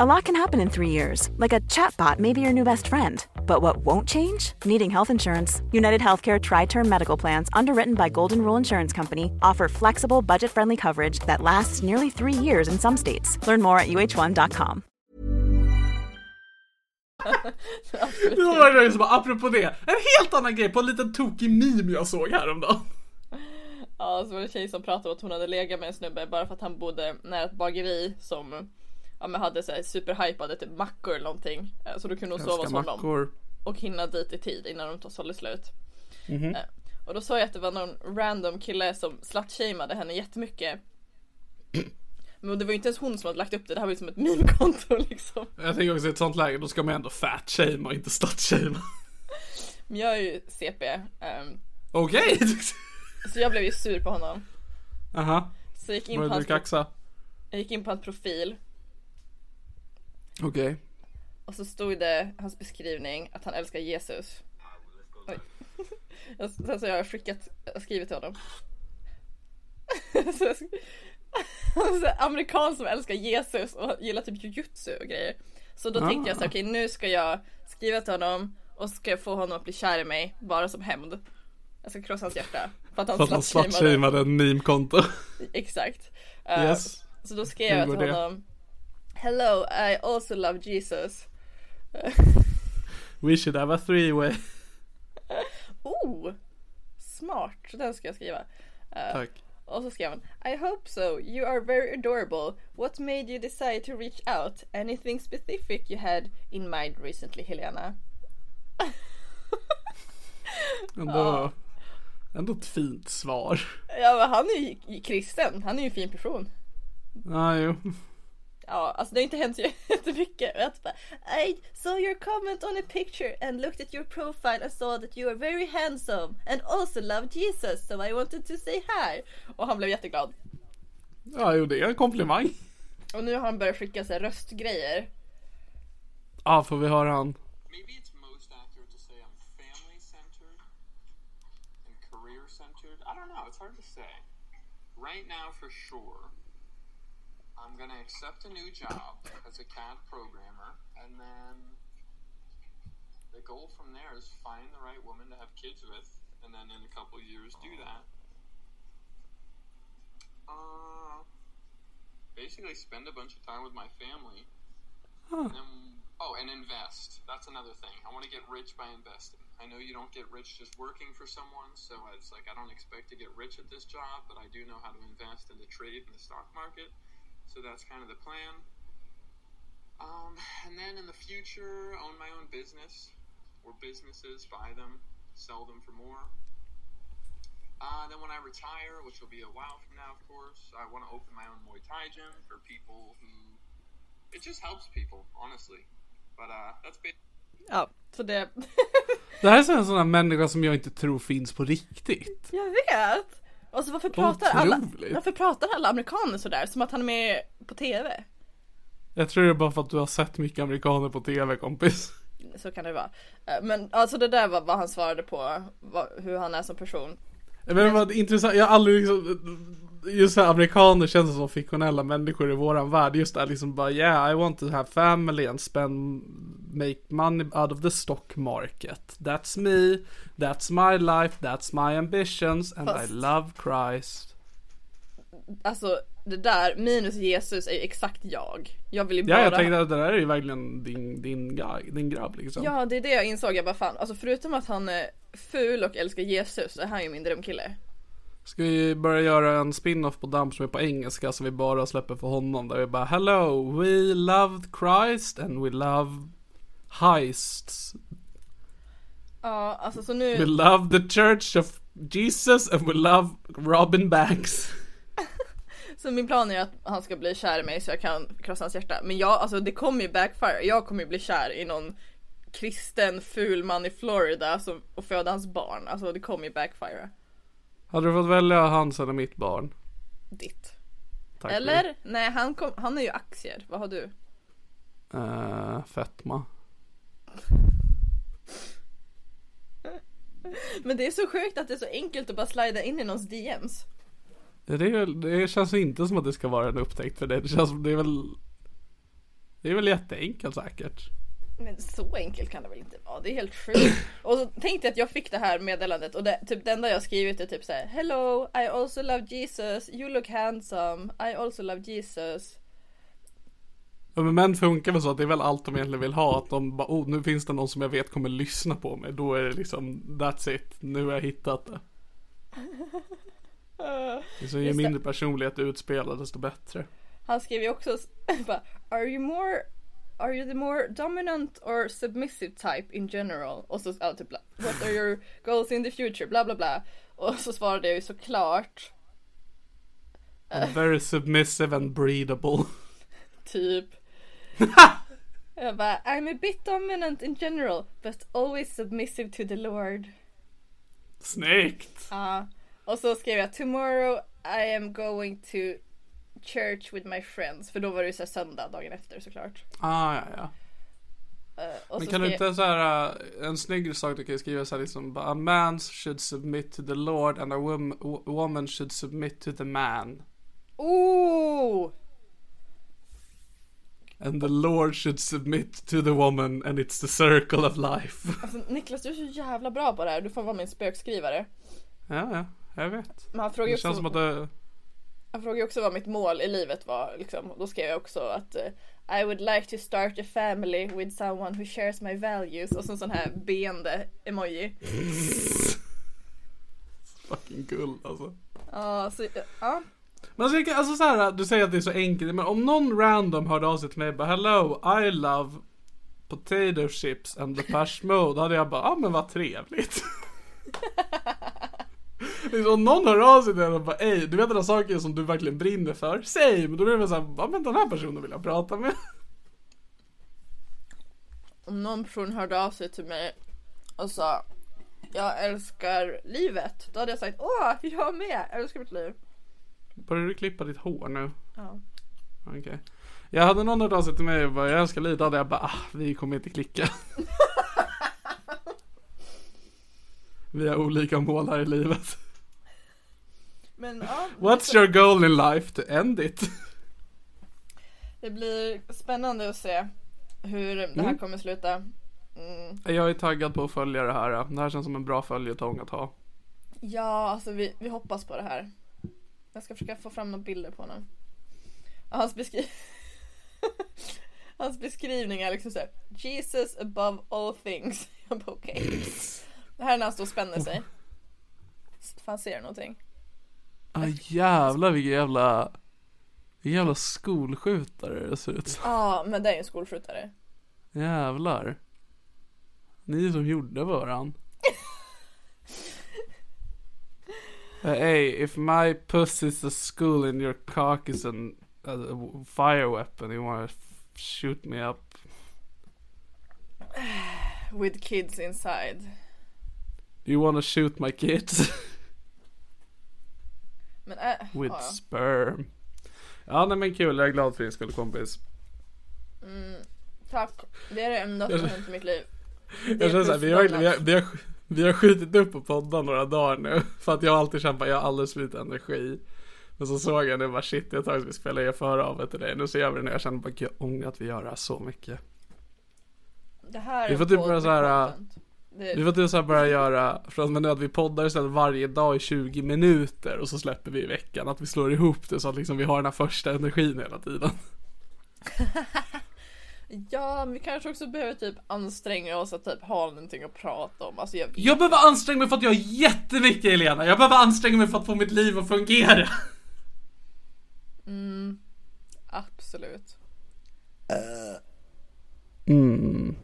A lot can happen in three years, like a chatbot may be your new best friend. But what won't change? Needing health insurance. United Healthcare Tri Term Medical Plans, underwritten by Golden Rule Insurance Company, offer flexible, budget friendly coverage that lasts nearly three years in some states. Learn more at uh1.com. (laughs) Det var det som bara, apropå det, en helt annan grej på en liten tokig meme jag såg häromdagen. Ja, så var det en tjej som pratade om att hon hade legat med en snubbe bara för att han bodde nära ett bageri som ja, men hade så här superhypade typ mackor eller någonting. Eh, Så då kunde hon sova hos honom och hinna dit i tid innan de tog sålde slut. Mhm. Eh, Och då sa jag att det var någon random kille som slutshameade henne jättemycket. (clears throat) Men det var ju inte ens hon som hade lagt upp det, det här var ju som ett meme-konto (laughs) liksom. Jag tänker också i ett sånt läge, då ska man ändå fat shame och inte slut shame. (laughs) Men jag är ju CP, ehm, Okej! så jag blev ju sur på honom. Aha, Så jag gick in, på började du hans, kaxa? jag gick in på hans profil Okej. och så stod det hans beskrivning att han älskar Jesus. Oj. (laughs) Sen så har jag skickat, skrivit till honom. (laughs) Så jag sk- Han är så här amerikan som älskar Jesus och gillar typ jujutsu och grejer. Så då tänkte jag så här, okej nu ska jag skriva till honom och ska få honom att bli kär i mig bara som hämnd. Jag ska krossa hans hjärta. För att han han slutshameade. en meme-konto. Exakt. (laughs) Eh, Yes. Så då skrev jag till honom Hello, I also love Jesus. We should have a three way. (laughs) Oh! Smart, den ska jag skriva. Eh, Tack. Och så skrev han I hope so, you are very adorable. What made you decide to reach out? Anything specific you had in mind recently Helena? (laughs) Ändå, ändå ett fint svar. Ja men han är ju kristen, han är ju en fin person. Ja, jo. Ja, alltså det har inte hänt så (laughs) jättemycket. Jag bara, I saw your comment on a picture and looked at your profile and saw that you are very handsome and also love Jesus so I wanted to say hi. Och han blev jätteglad. Ja, jo, det är en komplimang. Och nu har han börjat skicka här röstgrejer. Ja, får vi höra han. Maybe it's most accurate to say I'm family centered and career centered. I don't know, it's hard to say. Right now, for sure, I'm gonna accept a new job as a CAD programmer, and then the goal from there is find the right woman to have kids with, and then in a couple years do that. Uh, basically, spend a bunch of time with my family. And then, oh, and invest. That's another thing. I want to get rich by investing. I know you don't get rich just working for someone, so it's like I don't expect to get rich at this job, but I do know how to invest in the trade and the stock market. So that's kind of the plan. Um, and then in the future, own my own business or businesses, buy them, sell them for more. Uh, then when I retire, which will be a while from now, of course, I want to open my own Muay Thai gym for people who. It just helps people, honestly. But uh, that's ba- Ja, så det... Det här är en sån här människa som jag inte tror finns på riktigt. jag vet! Och så varför pratar alla, varför pratar alla amerikaner sådär? Som att han är med på TV? Jag tror det är bara för att du har sett mycket amerikaner på tv kompis. Så kan det vara. Eh, Men alltså det där var vad han svarade på, vad, hur han är som person. Men det var intressant, jag har aldrig liksom Just här, amerikaner känns som fiktionella människor i våran värld Just det här liksom bara yeah I want to have family and spend Make money out of the stock market That's me That's my life That's my ambitions And Fast- I love Christ Alltså det där minus Jesus är ju exakt jag. Jag vill ju Ja bara... jag tänkte att det där är ju verkligen din, din, guy, din grabb liksom Ja det är det jag insåg, jag bara fan, alltså förutom att han är ful och älskar Jesus så är han ju min drömkille. Ska vi börja göra en spin-off på Damp som är på engelska som vi bara släpper för honom där vi bara Hello, we loved Christ and we love heists Ja alltså så We nu, love the church of Jesus and we love Robin Banks (laughs) Så min plan är att han ska bli kär i mig så jag kan krossa hans hjärta. Men jag, alltså det kommer ju backfire. Jag kommer ju bli kär i någon kristen ful man i Florida som, och föda hans barn. Alltså det kommer ju backfire. Hade du fått välja hans eller mitt barn? Ditt. Tack Eller? Nej han, kom, han är ju aktier. Vad har du? Uh, fetma. Men det är så sjukt att det är så enkelt att bara slida in i någons DMs. Det, är, väl- det känns inte som att det ska vara en upptäckt för dig. Det känns som det är väl Det är väl jätteenkelt säkert. Men så enkelt kan det väl inte vara? Det är helt sjukt. Och så tänkte jag att jag fick det här meddelandet och det, typ det enda jag skrivit är typ såhär Hello, I also love Jesus, you look handsome, I also love Jesus. Ja, men män funkar väl så att det är väl allt de egentligen vill ha. Att de bara, oh nu finns det någon som jag vet kommer lyssna på mig. Då är det liksom, that's it. Nu har jag hittat det. Så ju mindre personlighet du utspelar desto bättre. Han skrev ju också (laughs) bara, Are you more Are you the more dominant or submissive type in general? Och så ja, typ What are your goals in the future? Bla bla bla. Och så svarade jag ju såklart I'm very submissive and breedable. (laughs) Typ. (laughs) jag bara, I'm a bit dominant in general, but always submissive to the Lord. Snyggt! Ja. Och så skrev jag, tomorrow I am going to church with my friends. För då var det ju så söndag dagen efter såklart. Ah, ja, ja. Och Men kan du inte så här äh, en snygg sak du kan skriva så här liksom A man should submit to the Lord and a wom- wo- woman should submit to the man. Oh! And the Lord should submit to the woman and it's the circle of life. (laughs) Alltså Niklas, du är så jävla bra på det här. Du får vara min spökskrivare. ja, ja, jag vet. Men han frågade Det också, känns som att det, han frågade också vad mitt mål i livet var. Liksom. Då skrev jag också att eh, I would like to start a family with someone who shares my values. Och så en sån här beende emoji. (laughs) fucking guld alltså. Ja, så, ja. Men alltså, alltså så här, du säger att det är så enkelt, men om någon random hörde av sig till mig och bara Hello, I love potato chips and the pash mode, då hade jag bara, ja ah, men vad trevligt. (laughs) Liksom, om någon hör av sig till en och bara, ey, du vet den där saken som du verkligen brinner för, same, då blir det väl såhär, ja men den här personen vill jag prata med. Om någon person hörde av sig till mig och sa Jag älskar livet. Då hade jag sagt Åh, jag med! Jag älskar mitt liv. Börjar du klippa ditt hår nu? Ja. Okej. Jag hade någon av sig till mig och bara, jag älskar livet, då hade jag bara, ah, vi kommer inte klicka. (laughs) vi har olika mål här i livet. Men ja, What's your goal in life to end it? det blir spännande att se hur det här Mm. kommer sluta. Mm. Jag är taggad på att följa det här. Det här känns som en bra följetong att ha. Ja, alltså vi, vi hoppas på det här. Jag ska försöka få fram några bilder på honom. Hans, beskri- (laughs) Hans beskrivning är liksom såhär Jesus above all things. (laughs) Jag bara okej. Det här är när han står och spänner sig. Fan ser du någonting? Ah, jävlar vilken jävla... Vilken jävla skolskjutare det ser ut som. Ja, men det är ju en skolskjutare. Jävlar. Ni som gjorde varann. (laughs) Uh, hey, if my puss is a school and your cock is an, a, a fire weapon, you wanna f- shoot me up? (sighs) With kids inside. Do you wanna shoot my kids? (laughs) Men äh, With ja, ja. sperm. Ja nej men kul, jag är glad för din skull kompis. Mm, tack. Det är det enda som hänt i mitt liv. Det Jag känner såhär, vi har, vi, har, vi, har, vi har skjutit upp på podden några dagar nu. (laughs) För att jag alltid att jag har alldeles för lite energi. Men så såg jag nu bara shit, jag tar vi spelar er före av till dig. Nu ser jag det när jag känner bara jag ångrar att vi gör det här så mycket. Det här Vi får typ börja med så här, content. Det, Vi får typ så här börja göra, från och med nu att vi poddar istället varje dag i 20 minuter och så släpper vi i veckan. Att vi slår ihop det så att liksom vi har den här första energin hela tiden. (laughs) Ja, men vi kanske också behöver typ anstränga oss att typ ha någonting att prata om. Alltså jag vet. Jag behöver anstränga mig för att jag har jättemycket Elena. Jag behöver anstränga mig för att få mitt liv att fungera. Absolut. Mm.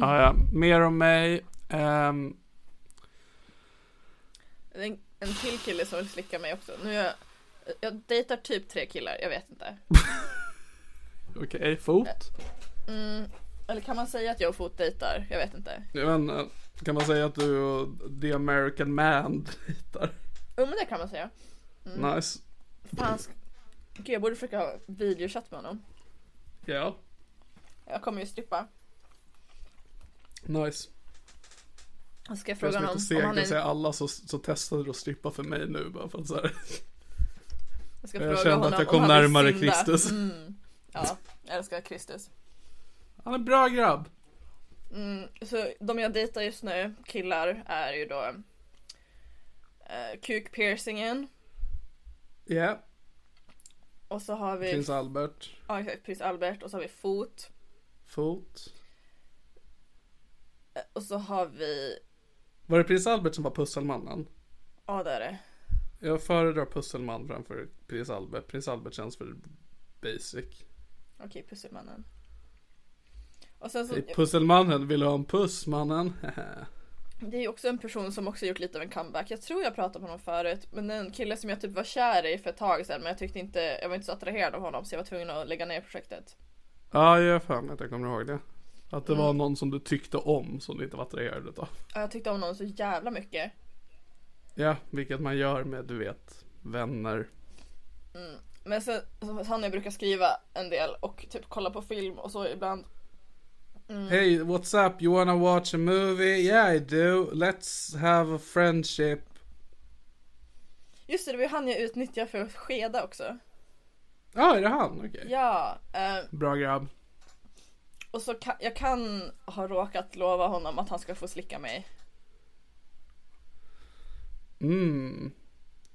Ja, ja. Mer om mig. Är En, en till kille som vill slicka mig också. Nu är jag Jag dejtar typ tre killar, jag vet inte. (laughs) Okej, fot? Eller kan man säga att jag och Fot dejtar? Jag vet inte. Vet inte, kan man säga att du och The American Man dejtar? Jo men det kan man säga. Nice. Fan, Gud, jag borde försöka ha videochatt med honom. Ja, Jag kommer ju strippa. nice. Jag ska Jag fråga honom om han säga är... alla så, så testade du att strippa för mig nu bara för att så här. Jag, ska Jag fråga kände honom att jag om kom närmare. Kristus. Mm. Ja, älskar Kristus. Han är en bra grabb. Så de jag dejtar just nu, killar, är ju då eh, kukpiercingen. Ja, Och så har vi prins Albert. ja, exakt, prins Albert och så har vi fot. Fot. Eh, Och så har vi, Var det prins Albert som var pusselmannen? ja det är det. Jag föredrar pusselman framför prins Albert. Prins Albert känns för basic. Okej, pusselmannen. Och sen så, Hey, pusselmannen, vill du ha en puss mannen? (laughs) det är ju också en person som också gjort lite av en comeback. Jag tror jag pratade om honom förut, men en kille som jag typ var kär i för ett tag sedan, men jag tyckte inte, jag var inte så attraherad av honom så jag var tvungen att lägga ner projektet. ja, jag har för mig att jag kommer ihåg det. Att det Mm. var någon som du tyckte om som du inte var attraherad utav. Ja, Jag tyckte om honom så jävla mycket. Ja, vilket man gör med, du vet, vänner. Men sen, han jag brukar skriva en del och typ kolla på film och så ibland. Hey, what's up? You wanna watch a movie? Yeah, I do. Let's have a friendship. Just det, det var ju han jag utnyttjade för att skeda också. Ja, är det han? Okej. Ja, eh, Bra grabb. och så kan, jag kan ha råkat lova honom att han ska få slicka mig. Mm.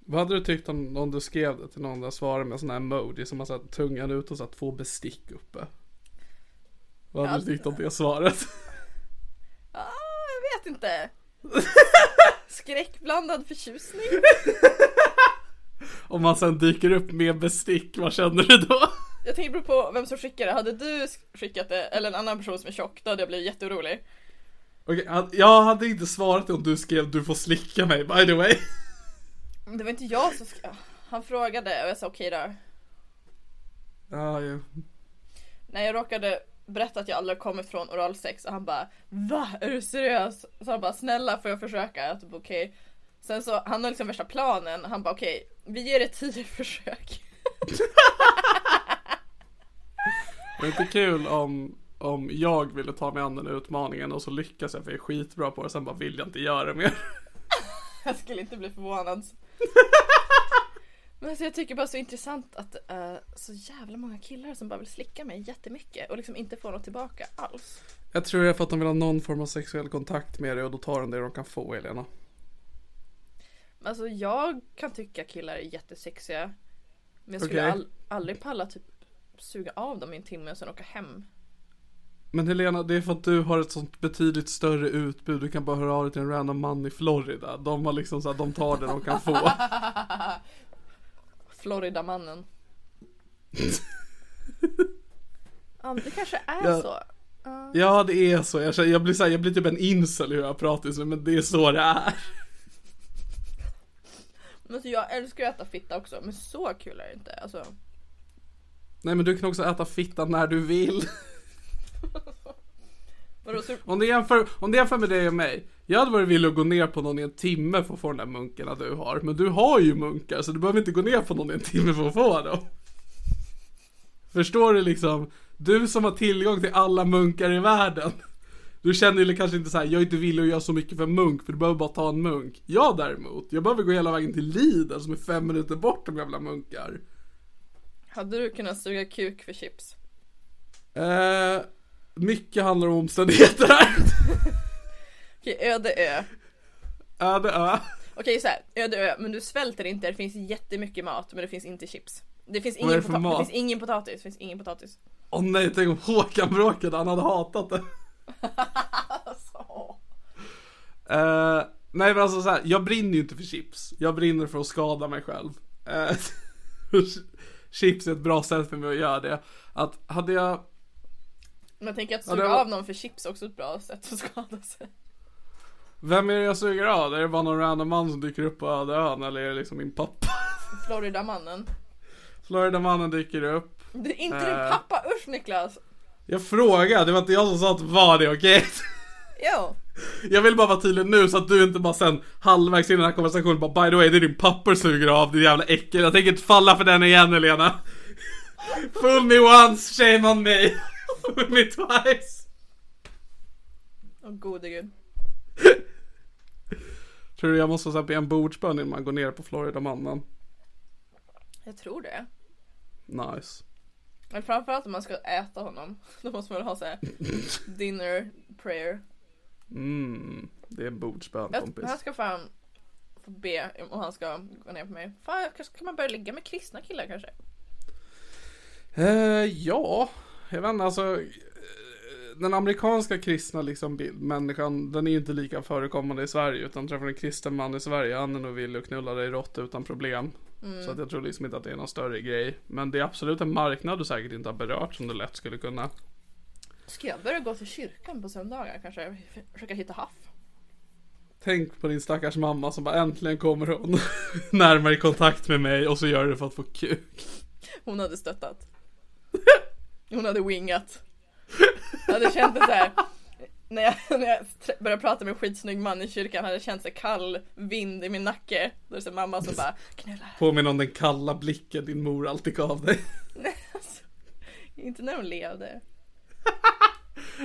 Vad hade du tyckt om, om du skrev det till någon där svarade med sån här emoji som har satt tungan ut och satt två bestick uppe? Vad hade Ja. du tyckt om det svaret? (laughs) Ah, jag vet inte. (laughs) Skräckblandad förtjusning. om man sen dyker upp med bestick, vad känner du då? Jag tänker på vem som skickar det. Hade du skickat det eller en annan person som är tjock då hade jag blivit jätteorolig. Okej, had- jag hade inte svarat om du skrev du får slicka mig by the way. Det var inte jag som sk- Han frågade och jag sa okej då. Ja, ja. När jag råkade berätta att jag aldrig kommit från oralsex och han bara Va? Är du seriös? Så han bara snälla får jag försöka? Jag typ okej. Sen så, han har liksom värsta planen. Han bara okej, vi ger det tio (laughs) försök. Det är inte kul om, om jag ville ta mig an den utmaningen och så lyckas jag för jag är skitbra på det sen bara vill jag inte göra det mer. (laughs) Jag skulle inte bli förvånad. (laughs) Men alltså jag tycker bara så intressant att eh, så jävla många killar som bara vill slicka mig jättemycket och liksom inte får något tillbaka alls. Jag tror det är för att de vill ha någon form av sexuell kontakt med dig och då tar de det de kan få Helena. Men Alltså jag kan tycka killar är jättesexiga. Men jag skulle Okej. all, aldrig palla typ suga av dem i en timme och sen åka hem. Men Helena, det är för att du har ett sånt betydligt större utbud. Du kan bara höra av dig till en random man i Florida. De har liksom så att de tar det de kan få. (laughs) Floridamannen. (laughs) ja det kanske är Ja. så. Ja, det är så. Jag, känner, jag, blir så här, jag blir typ en incel hur jag pratar, men det är så det är. (laughs) Men alltså jag älskar att äta fitta också men så kul är det inte. Alltså, Nej, men du kan också äta fitta när du vill. Vadå, så, Om du jämför, om du jämför med dig och mig. Jag hade varit villig att gå ner på någon i en timme för att få de där munkarna du har. Men du har ju munkar så du behöver inte gå ner på någon i en timme för att få dem. Förstår du liksom? Du som har tillgång till alla munkar i världen. Du känner ju kanske inte så här, jag är inte villig att göra så mycket för munk för du behöver bara ta en munk. Jag däremot, jag behöver gå hela vägen till Lidl som är fem minuter bort om jävla munkar. hade du kunnat suga kuk för chips? Eh, mycket handlar om omständigheter här. (laughs) Okej, öde ö. Det är. Okej så här, öde ö, men du svälter inte, det finns jättemycket mat men det finns inte chips. Det finns Vad är ingen, det för pota- mat? det finns ingen potatis, det finns ingen potatis. Åh nej, tänk om Håkan bråkade, han hade hatat det. (laughs) Alltså. Eh, nej men alltså så här, jag brinner ju inte för chips. Jag brinner för att skada mig själv. Eh, (laughs) chips är ett bra sätt för mig att göra det. Att hade jag, Men jag tänker att Ja, suga var- av någon för chips är också ett bra sätt att skada sig. vem är det jag suger av? Är det bara någon random man som dyker upp på öde ön eller är det liksom min pappa? (laughs) Florida-mannen. Florida-mannen dyker upp. Det är inte din pappa, usch Niklas! Jag frågade, det var inte jag som sa att var det okej? (laughs) Jo! Jag vill bara vara tydlig nu så att du inte bara sen halvvägs in i den här konversationen bara by the way det är din pappa du suger av, din jävla äckel. Jag tänker inte falla för den igen Helena. Fool me once, shame on me. Fool me twice. Åh gode gud. Tror du jag måste så här be en bordsbön innan man går ner på Florida-mannen? Jag tror det. Nice. Men framförallt om man ska äta honom. (laughs) Då måste man ha såhär (laughs) dinner prayer. Mm, det är en bordsbön Jag, kompis. jag ska fan få be om han ska gå ner på mig. Fan, jag kanske kan man börja ligga med kristna killar kanske? Eh, ja, jag vet inte alltså. eh, Den amerikanska kristna liksom bild, människan, den är ju inte lika förekommande i Sverige. Utan träffar en kristen man i Sverige, han är nog villig att knulla dig rått utan problem. Så att jag tror liksom inte att det är någon större grej. Men det är absolut en marknad du säkert inte har berört som du lätt skulle kunna. Ska jag börja gå till kyrkan på söndagar kanske? Försöka hitta haff? Tänk på din stackars mamma som bara äntligen kommer hon (laughs) närmare i kontakt med mig och så gör det för att få kuk. Hon hade stöttat. Hon hade wingat. Jag hade känt det så här. När jag, när jag började prata med en skitsnygg man i kyrkan hade jag känt så kall vind i min nacke. Då är det så mamma som bara knulla. Påminner om den kalla blicken din mor alltid gav dig. Alltså, inte när hon levde.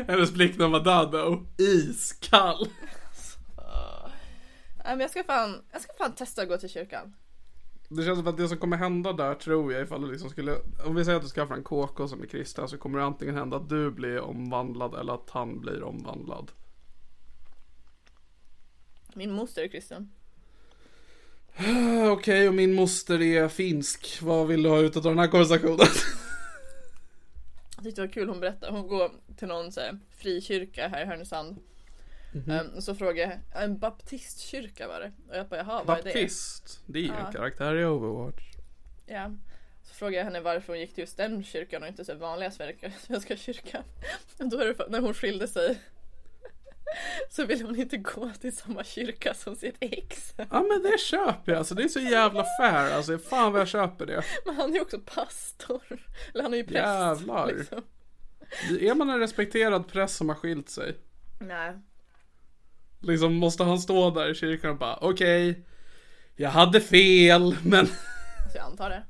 Hennes blick när hon var död då, iskall. Nej men jag ska fan, jag ska fan testa att gå till kyrkan. Det känns som att det som kommer hända där tror jag ifall du liksom skulle Om vi säger att du skaffar en KK som är kristen så kommer det antingen hända att du blir omvandlad eller att han blir omvandlad. Min moster är kristen. (sighs) Okej, och min moster är finsk. Vad vill du ha ut av den här konversationen? Jag tyckte det var kul hon berättade. Hon går till någon så här, frikyrka här i Härnösand. Ehm, och så frågade jag, en baptistkyrka var det. Och jag bara jaha vad är det? Baptist. Det är ju Ja. en karaktär i Overwatch. Ja. Så frågade jag henne varför hon gick till just den kyrkan och inte så vanliga svenska, (laughs) svenska kyrkan. Och då är det för, när hon skilde sig. (laughs) Så ville hon inte gå till samma kyrka som sitt ex. Ja men det köper jag, alltså det är så jävla fair. Alltså fan vad jag köper det. Men han är ju också pastor. Eller han är ju präst. Jävlar. Liksom. Är man en respekterad präst som har skilt sig? Nej. Liksom måste han stå där i kyrkan och bara okej. jag hade fel men Så jag antar det.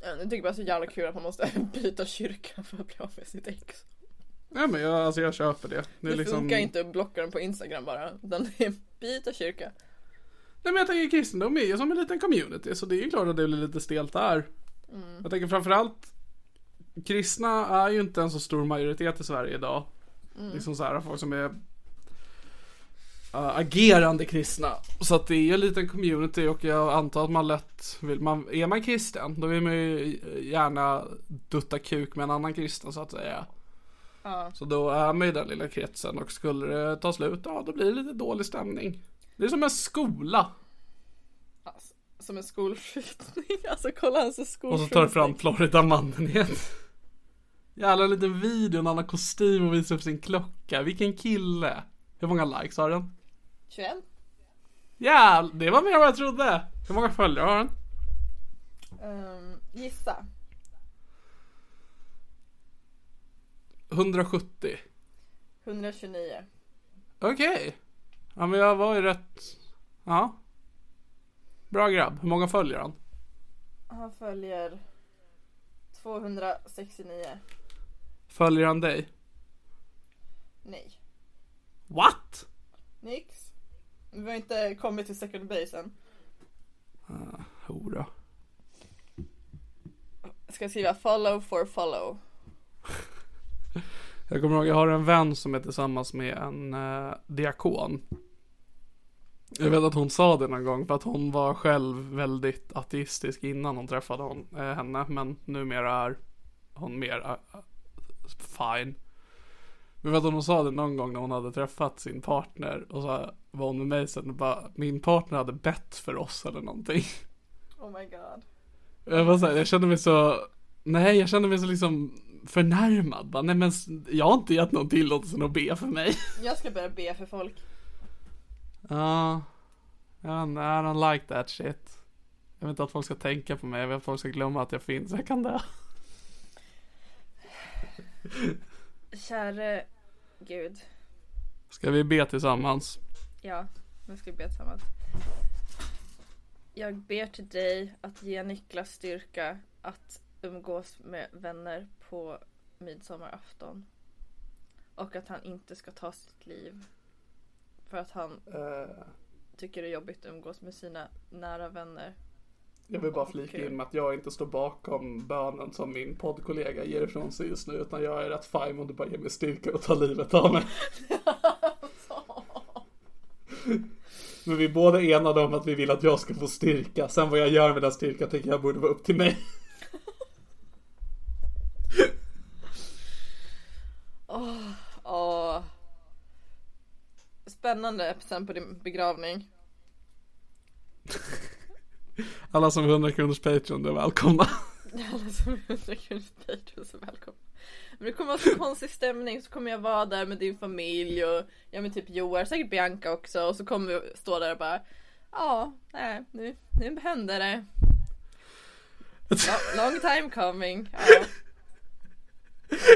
Jag tycker bara så jävla kul att man måste (laughs) byta kyrka för att bli av med sitt ex. Nej men jag, alltså jag köper det. Det, Det är liksom... funkar inte att blocka den på Instagram bara. Utan det är byta kyrka. Nej men jag tänker kristendom är ju som en liten community så det är ju klart att det blir lite stelt där. Mm. Jag tänker framförallt Kristna är ju inte en så stor majoritet i Sverige idag. Mm. Liksom så här folk som är agerande kristna. Så att det är en liten community och jag antar att man lätt vill, man, är man kristen då vill man ju gärna dutta kuk med en annan kristen så att säga. Ja. Så då är man i den lilla kretsen och skulle det ta slut, ja då blir det lite dålig stämning. Det är som en skola. Alltså, som en skolskjutning. (laughs) Alltså kolla hans Och skolskjutning. så tar du fram Florida-mannen igen. Jävla liten video när han har kostym och visar upp sin klocka. Vilken kille. Hur många likes har den? 21. Jävlar, det var mer än vad jag trodde. Hur många följare har den? Um, gissa. 170. 129. Okej. Ja men jag var ju rätt. Ja. Bra grabb. Hur många följer han? Han följer 269. Följer han dig? Nej. What? Nix. Vi har inte kommit till second base än. Hora. Ska jag skriva follow for follow. (laughs) Jag kommer ihåg, jag har en vän som är tillsammans med en eh, diakon. Jag vet att hon sa det någon gång för att hon var själv väldigt ateistisk innan hon träffade hon, eh, henne. Men numera är hon mer eh, fine. Jag vet att hon sa det någon gång när hon hade träffat sin partner och så var hon med mig sen och bara min partner hade bett för oss eller någonting. Oh my god. Jag var så här, jag kände mig så, nej jag kände mig så liksom förnärmad. Bara, nej men jag har inte gett någon tillåtelse att be för mig. Jag ska börja be för folk. Ja, I don't, I don't like that shit. Jag vill inte att folk ska tänka på mig, jag vill att folk ska glömma att jag finns, jag kan dö. Käre Gud. Ska vi be tillsammans? Ja, nu ska vi be tillsammans. Jag ber till dig att ge Niklas styrka att umgås med vänner på midsommarafton. Och att han inte ska ta sitt liv. För att han tycker det är jobbigt att umgås med sina nära vänner. Jag vill bara flika in med att jag inte står bakom bönen som min poddkollega ger ifrån sig just nu, utan jag är rätt fine om du bara ger mig styrka och tar livet av mig. (laughs) (laughs) Men vi är båda enade om att vi vill att jag ska få styrka. Sen vad jag gör med den styrkan tycker jag borde vara upp till mig. (laughs) Åh. Spännande sen på din begravning. (laughs) Alla som är 100 kronors Patreon är välkomna. Alla som är 100 kronors Patreon så välkomna. Men det kommer vara så konstig stämning så kommer jag vara där med din familj och ja men typ Joar, säkert Bianca också och så kommer vi stå där och bara Ja, nej, nu, nu händer det. Lo- Long time coming.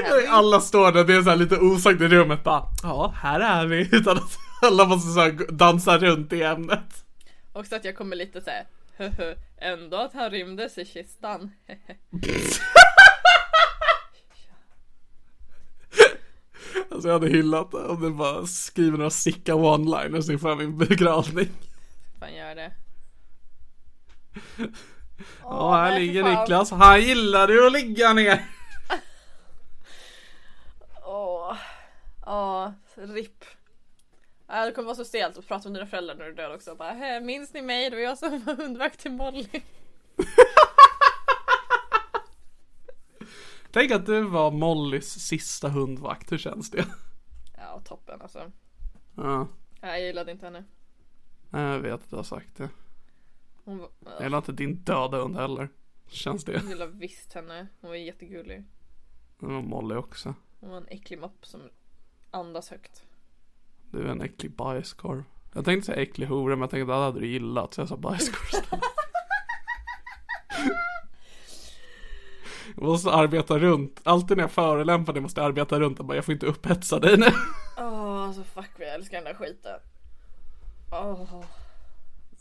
Ja. Alla står där, det är så här lite osagt i rummet bara Ja, här är vi. (laughs) Utan att alla måste så dansa runt i ämnet. Också att jag kommer lite såhär ändå att han rymdes i kistan. (laughs) Alltså jag hade hyllat det om det bara skriver några sicka one-liners inför min begravning. Fan gör det. (laughs) Ja, här nej, för ligger fan. Niklas. Han gillade ju att ligga ner. (laughs) Åh, ja, RIP. Ja, det kommer vara så stelt att prata med dina föräldrar när du död också. Bara, "Hä, minns ni mig? Det var jag som var hundvakt till Molly. (laughs) Tänk att du var Mollys sista hundvakt, hur känns det? Ja, toppen alltså. Ja, Ja, jag gillade inte henne. jag vet att du har sagt det. Hon var, Jag gillar inte din döda hund heller. Känns det? jag gillade visst henne. Hon var jättegullig. Det var Molly också. Hon var en äcklig mopp som andas högt. Du är en äcklig bajskorv. Jag tänkte säga äcklig hora men jag tänkte att det hade du gillat så jag sa bajskorv Jag måste arbeta runt. Alltid när jag förolämpar dig måste jag arbeta runt och bara jag får inte upphetsa dig nu. Åh, alltså fuck vad jag älskar den där skiten. Åh.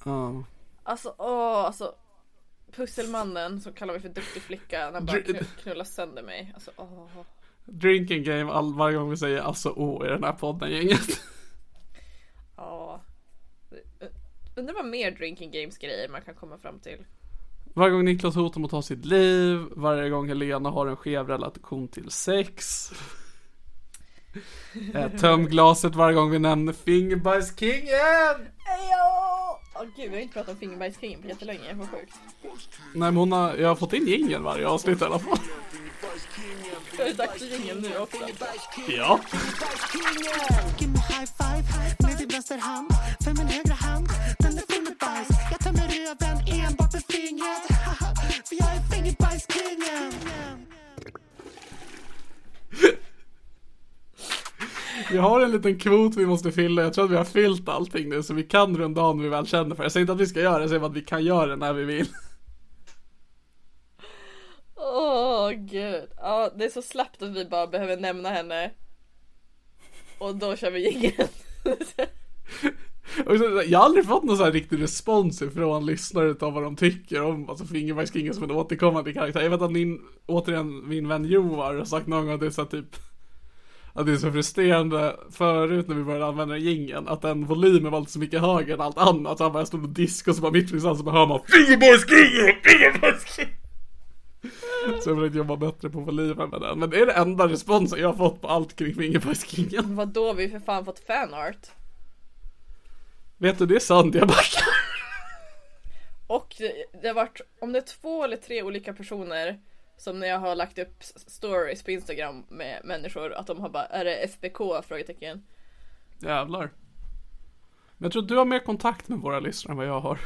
Ja. Alltså, åh, alltså. Pusselmannen som kallar mig för duktig flicka när han bara knullar sönder mig. Alltså, åh. Drinking game all, varje gång vi säger alltså åh i den här podden gänget. Ja. Undrar vad mer drinking games grejer man kan komma fram till. Varje gång Niklas hotar mot att ta sitt liv, varje gång Helena har en skev relation till sex. Eh, Töm glaset varje gång vi nämner Fingerbajskingen! Ejo! Åh gud, vi har inte pratat om fingerbajskingen på jättelänge, vad sjukt. Nej men hon har, jag har fått in jingeln varje avsnitt i alla fall. Det är dags för jingeln nu också. Ja. Give me high five med din vänster hand För min högra hand, den är full med bajs Jag tömmer röven jag Vi har en liten kvot vi måste fylla, jag tror att vi har fyllt allting nu så vi kan runda av när vi väl känner för det. Jag säger inte att vi ska göra det, jag säger bara att vi kan göra det när vi vill. Åh gud. Ja, det är så slappt att vi bara behöver nämna henne. Och då kör vi jingeln. (laughs) Så- Jag har aldrig fått någon sån här riktig respons ifrån lyssnare utav vad de tycker om alltså Fingerbergskingen som en återkommande karaktär. Jag vet att min, återigen, min vän Joar har sagt någon gång att det är så typ att det är så frustrerande förut när vi började använda den jingeln att den volymen var alltid så mycket högre än allt annat. Så han bara stod på disk och så bara mitt i så bara hör man Fingerbajskingen! Fingerbajskingen! Så jag försökte jobba bättre på volymen med den. Men det är det enda responsen jag har fått på allt kring Fingerbajskingen. Vadå, vi har för fan fått fanart. Vet du, det är sant, jag backar. Och det, det har varit, om det är två eller tre olika personer som när jag har lagt upp stories på Instagram med människor att de har bara, är det FBK? Frågetecken. Jävlar. Men jag tror att du har mer kontakt med våra lyssnare än vad jag har.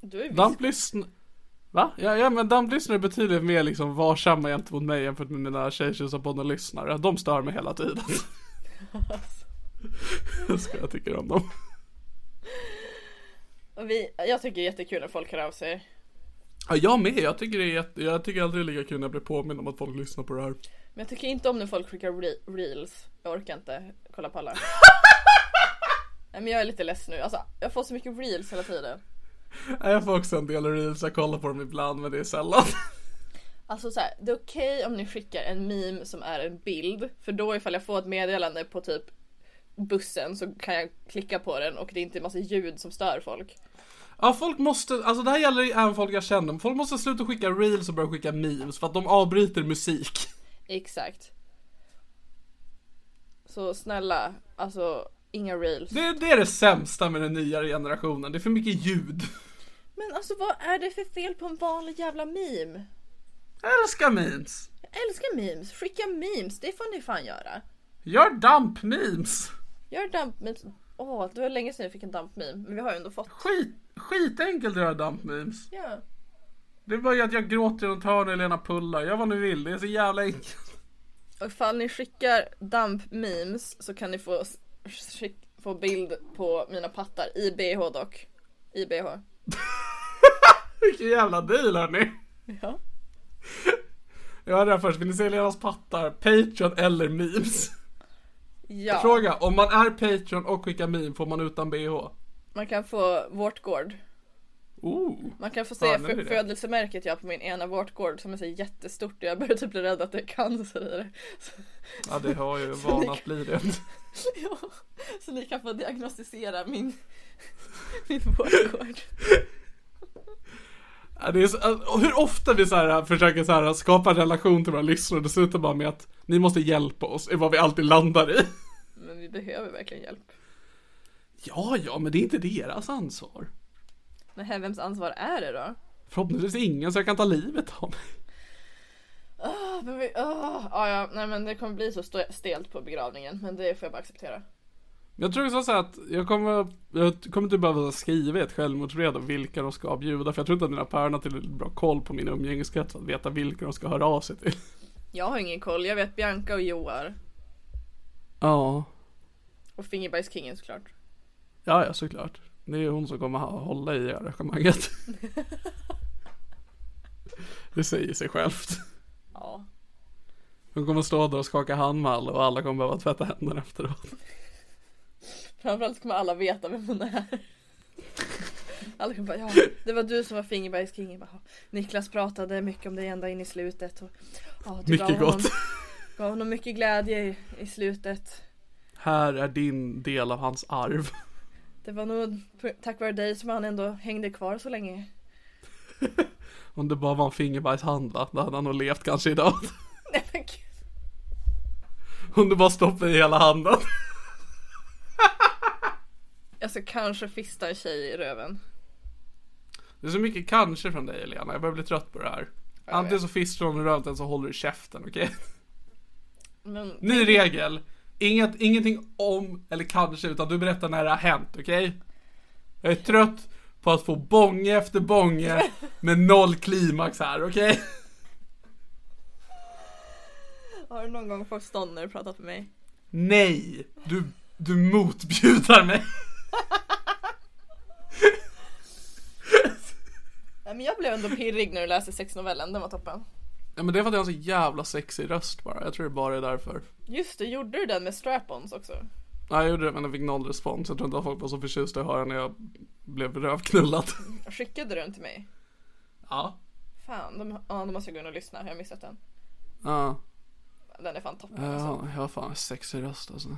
Du är Damplyssn... Va? Ja, ja men damplyssnare är betydligt mer liksom varsamma gentemot mig jämfört med mina tjejtjusarpodden lyssnare. De stör mig hela tiden. (laughs) Jag (laughs) ska jag tycker om dem. Och vi, jag tycker det är jättekul när folk hör av sig. Ja, jag med. Jag tycker det är jätte, jag tycker aldrig det är lika kul när jag blir påmind om att folk lyssnar på det här. Men jag tycker inte om när folk skickar re- reels. Jag orkar inte kolla på alla. (laughs) Nej men jag är lite less nu. Alltså jag får så mycket reels hela tiden. Nej, Jag får också en del reels, jag kollar på dem ibland men det är sällan. Alltså så här, det är okej om ni skickar en meme som är en bild. För då ifall jag får ett meddelande på typ bussen så kan jag klicka på den och det är inte en massa ljud som stör folk. Ja, folk måste, alltså det här gäller ju även folk jag känner, folk måste sluta skicka reels och börja skicka memes för att de avbryter musik. Exakt. Så snälla, alltså inga reels. Det, det är det sämsta med den nya generationen, det är för mycket ljud. Men alltså vad är det för fel på en vanlig jävla meme? Jag älskar memes. Jag älskar memes, skicka memes, det får ni fan göra. Gör dump-memes. Gör dump memes. Åh, det var länge sedan jag fick en dump meme, men vi har ju ändå fått. Skit, skitenkelt att göra dump-memes. Ja. Det är bara ju att jag gråter i något hörn och Lena pullar, gör vad ni vill, det är så jävla enkelt. Och ifall ni skickar dump memes så kan ni få, få bild på mina pattar i bh dock. I bh. (laughs) Vilken jävla deal hörni. Ja. Jag här först, vill ni se Lenas pattar? Patreon eller memes? Ja. Fråga, om man är Patreon och skickar meme får man utan bh? Man kan få vårtgård. Ooh. Man kan få se för, det? födelsemärket jag har på min ena vårtgård som är så jättestort och jag börjar typ bli rädd att det är cancer i det. Så, Ja det har ju (laughs) Så vana ni att bli det. (laughs) ja, så ni kan få diagnostisera min, (laughs) min vårtgård. Det är så, och hur ofta vi så här försöker så här skapa en relation till våra lyssnare, det slutar bara med att ni måste hjälpa oss, är vad vi alltid landar i. Men vi behöver verkligen hjälp. Ja, ja, men det är inte deras ansvar. Nej, vems ansvar är det då? Förhoppningsvis ingen så jag kan ta livet av mig. Ah, men vi, ah, ja, nej men det kommer bli så stelt på begravningen men det får jag bara acceptera. Jag tror också så att jag kommer, jag kommer inte behöva skriva ett självmordsbrev om vilka de ska bjuda, för jag tror inte att mina päron har tillräckligt bra koll på min umgängeskrets för att veta vilka de ska höra av sig till. Jag har ingen koll, jag vet Bianca och Joar. Ja, Och Fingerbajskingen såklart. ja, ja såklart. Det är hon som kommer hålla i arrangemanget. (laughs) Det säger sig självt. Ja. Hon kommer stå där och skaka hand med alla och alla kommer behöva tvätta händerna efteråt. Framförallt kommer alla veta vem hon är. Alla kommer bara, ja, det var du som var Fingerbergskingen. Niklas pratade mycket om dig ända in i slutet. Och, ja, du Mycket gav honom, gott. (laughs) gav honom mycket glädje i, i slutet. Här är din del av hans arv. Det var nog tack vare dig som han ändå hängde kvar så länge. (laughs) Om det bara var en fingerbajshandla, då hade han nog levt kanske idag. Nej men gud. Om du bara stoppar i hela handen. Jag ska kanske fista en tjej i röven. Det är så mycket kanske från dig Elena, jag börjar bli trött på det här. Antingen så fistar hon i röven eller så håller du käften, okej? Men Ny regel. Inget, ingenting om eller kanske, utan du berättar när det har hänt, okej? Jag är trött på att få bånge efter bånge (laughs) med noll klimax här, okej? har du någon gång fått stånd när du pratat med mig? Nej! Du, du motbjudar mig. Nej men jag blev ändå pirrig när du läste sexnovellen, den var toppen. Ja men det är för att jag har en så jävla sexig röst bara, jag tror det bara är därför. Just det, gjorde du den med strap-ons också? Ja, jag gjorde det men jag fick noll respons. Jag tror inte att folk var så förtjusta i att höra när jag blev rövknullad. (laughs) Skickade du den till mig? Ja. Fan, de, ja, då måste gå in och lyssna, jag har missat den. Ja. Den är fan toppen Ja, alltså. jag har fan en sexig röst alltså.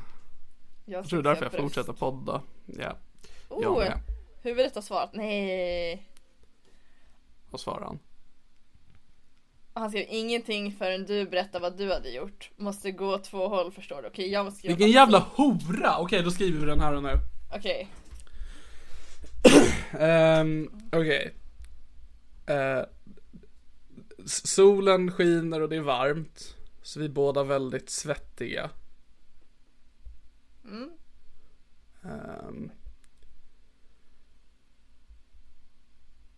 Jag, Jag tror det är därför jag fortsätter podda. Ja. Jag Oh, med. huvudet har svarat nej. Vad svarar han? Han skrev ingenting förrän du berättar vad du hade gjort. Måste gå två håll förstår du. Okej, jag måste skriva Vilken jävla hora! Okej, då skriver vi den här och nu. Okej, Um, (clears throat) Okej. Eh, s- solen skiner och det är varmt. Så vi är båda väldigt svettiga. Ehm.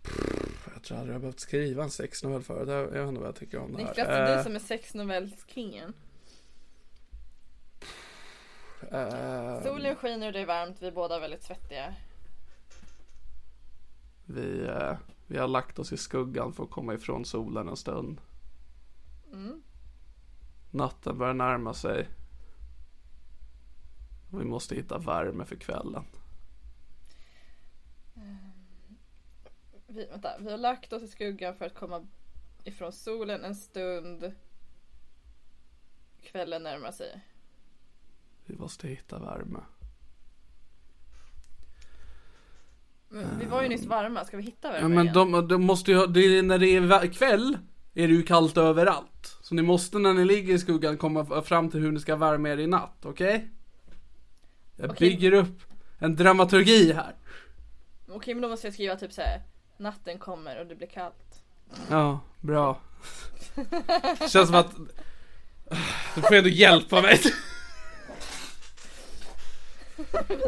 Pff, jag tror aldrig jag behövt skriva en sexnovell förut. Jag jag vet inte vad jag tycker om det här. Niklas det är Eh, du som är sexnovellskingen. eh, Solen skiner och det är varmt, vi är båda väldigt svettiga. Vi, eh, vi har lagt oss i skuggan för att komma ifrån solen en stund. Natten börjar närma sig. Vi måste hitta värme för kvällen. Vi, vänta, vi har lagt oss i skuggan för att komma ifrån solen en stund. Kvällen närmar sig. Vi måste hitta värme. Men vi var ju nyss varma, ska vi hitta Ja, värme men igen? de, de måste ju det är, när det är vä- kväll är det ju kallt överallt. Så ni måste när ni ligger i skuggan komma fram till hur ni ska värma er i natt, okej? Jag Okej. bygger upp en dramaturgi här. Okej men då måste jag skriva typ såhär. Natten kommer och det blir kallt. Ja, bra. Känns som att du får ändå hjälpa mig.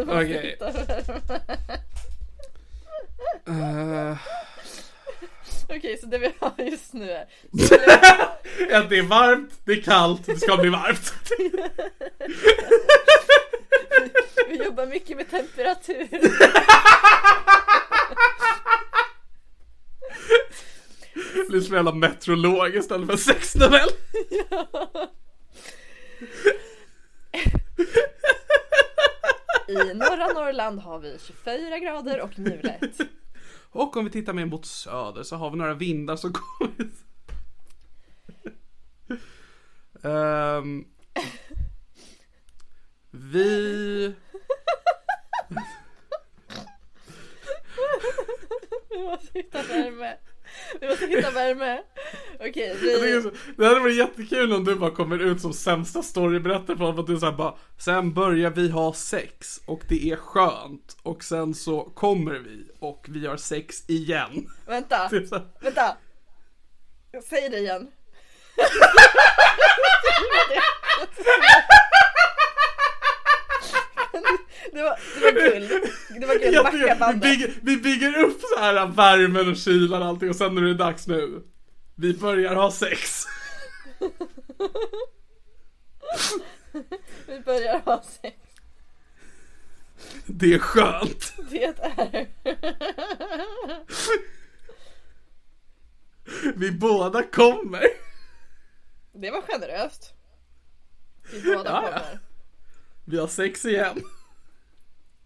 Okej. Eh, Okej så det vi har just nu är. (laughs) att det är varmt, det är kallt, det ska bli varmt. (laughs) (laughs) Vi jobbar mycket med temperatur. Det blir som jävla meteorolog istället för sexnovell. I norra Norrland har vi 24 grader och mulet. Och om vi tittar mer mot söder så har vi några vindar som kommer. (laughs) Ehm, vi... Vi måste hitta värme. Vi måste hitta värme. Okej, Jag vi... så- Det hade varit jättekul om du bara kommer ut som sämsta storyberättare för att du såhär bara Sen börjar vi ha sex och det är skönt och sen så kommer vi och vi har sex igen. Vänta, vänta. Säg det igen. (laughs) (laughs) Det var, det var guld. Det var jag Backa tycker, vi, bandet. bygger, vi bygger upp så här värmen och kylan och allting och sen är det dags nu. Vi börjar ha sex. (laughs) Vi börjar ha sex. Det är skönt. Det är... Vi båda kommer. Det var generöst. Vi båda Ja, ja. kommer. Vi har sex igen.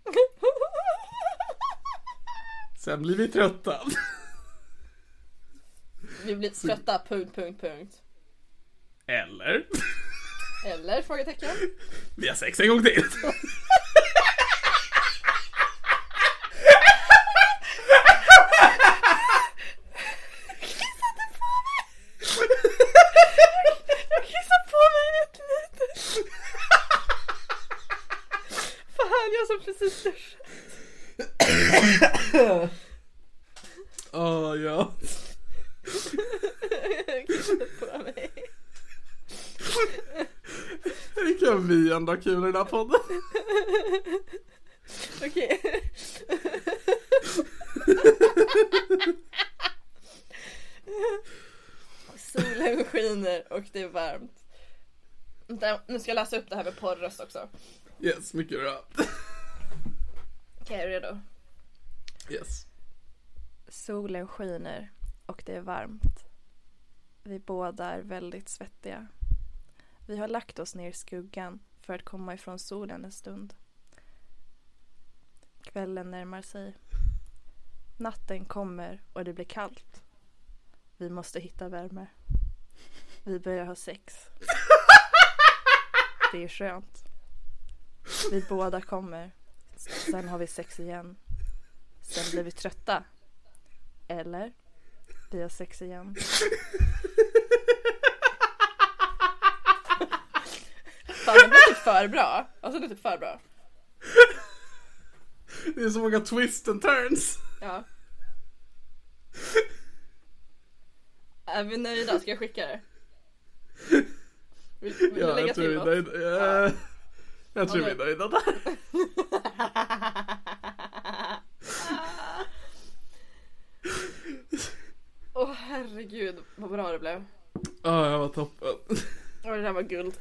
(laughs) Sen blir vi trötta. Vi blir trötta, punkt, punkt, punkt. Eller? Eller? Frågetecken. Vi har sex en gång till. (laughs) Jag kissar på mig jättelite. Som precis duschat. Åh ja. Det kan vi ändå ha kul i den här podden. Okej. Solen skiner och det är varmt. Vänta, Nu ska jag läsa upp det här med porrröst också. Yes, mycket bra. Okej, är du redo? Yes. Solen skiner och det är varmt. Vi båda är väldigt svettiga. Vi har lagt oss ner i skuggan för att komma ifrån solen en stund. Kvällen närmar sig. Natten kommer och det blir kallt. Vi måste hitta värme. Vi börjar ha sex. (laughs) Det är skönt. Vi båda kommer. Sen har vi sex igen. Sen blir vi trötta. Eller? Vi har sex igen. Fan det blir typ för bra. Alltså det är typ för bra. Det är så många twists and turns. Ja. Är vi nöjda? Ska jag skicka det? Vill, vill du Ja, lägga jag tror till är något? Jag tror vi är nöjda där. Åh herregud vad bra det blev. Ja, jag var toppen. Åh det där var guld.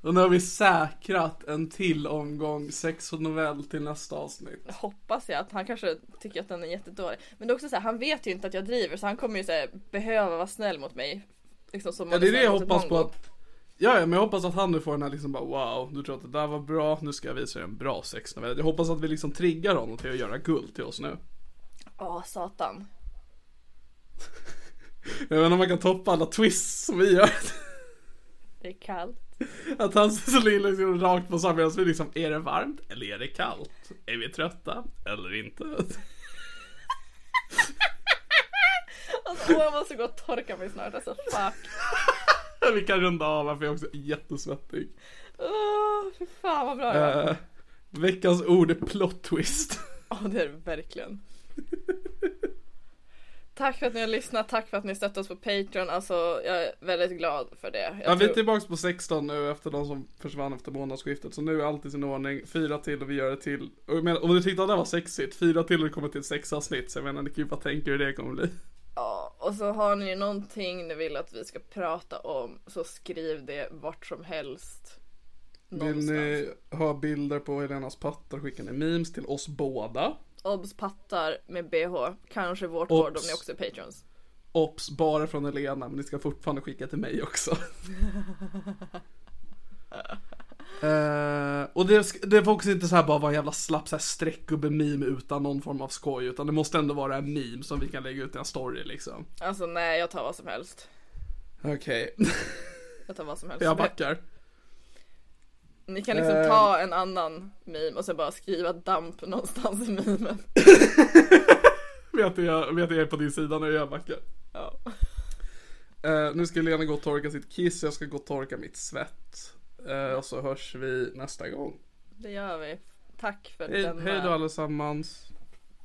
Och nu har vi säkrat en till omgång sex och novell till nästa avsnitt. Hoppas jag att han kanske tycker att den är jättedålig. Men det är också så här, han vet ju inte att jag driver så han kommer ju så här, behöva vara snäll mot mig. Liksom som Ja det är det jag hoppas på att Ja, ja, men jag hoppas att han nu får den här liksom bara wow, du tror att det där var bra, nu ska jag visa dig en bra sexnovell. Jag hoppas att vi liksom triggar honom till att göra guld till oss nu. Åh satan. (laughs) Jag vet inte om man kan toppa alla twists som vi gör. Det är kallt. Att han så ligger liksom rakt på samma vi liksom, är det varmt eller är det kallt? Är vi trötta eller inte? (laughs) Alltså, åh, jag måste gå och torka mig snart. Alltså fuck. (laughs) vi kan runda av här för jag är också jättesvettig. Åh, fy fan vad bra jag. Uh, veckans ord är plot twist. Ja det är det verkligen. Tack för att ni har lyssnat, tack för att ni stöttat oss på Patreon. Alltså jag är väldigt glad för det. Jag Ja, vi är tror- tillbaks på 16 nu efter de som försvann efter månadsskiftet. Så nu är allt i sin ordning. Fyra till och vi gör det till. Och menar, om du tyckte att det var sexigt, fyra till och det kommer till sex avsnitt. Så jag menar, ni kan ju bara tänka hur det kommer bli. Ja, och så har ni någonting ni vill att vi ska prata om så skriv det vart som helst. Vill ni ha bilder på Helenas pattar skickar ni memes till oss båda. Obs pattar med bh, kanske vårt Obs. gård om ni också är patrons. Ops, bara från Helena, men ni ska fortfarande skicka till mig också. (laughs) Eh, och det, det får också inte så här bara vara en jävla slapp så här streckgubbe-meme utan någon form av skoj, utan det måste ändå vara en meme som vi kan lägga ut i en story liksom. Alltså nej, jag tar vad som helst. Okej, (laughs) Jag tar vad som helst. jag backar. Ni kan liksom Eh. ta en annan meme och sen bara skriva damp någonstans i memen. (laughs) Vet du jag, vet jag är på din sida nu, jag backar. Ja. Eh, nu ska Lena gå och torka sitt kiss, jag ska gå och torka mitt svett. Eh, och så hörs vi nästa gång. Det gör vi. Tack för Hej, denna... hej då allesammans.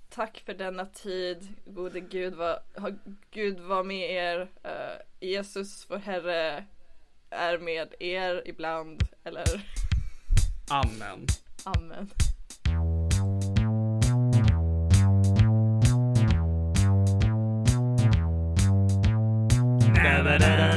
Tack för denna tid. Gode Gud var, ha, Gud var med er. Eh, Jesus vår Herre är med er ibland. Eller Amen. Amen. Den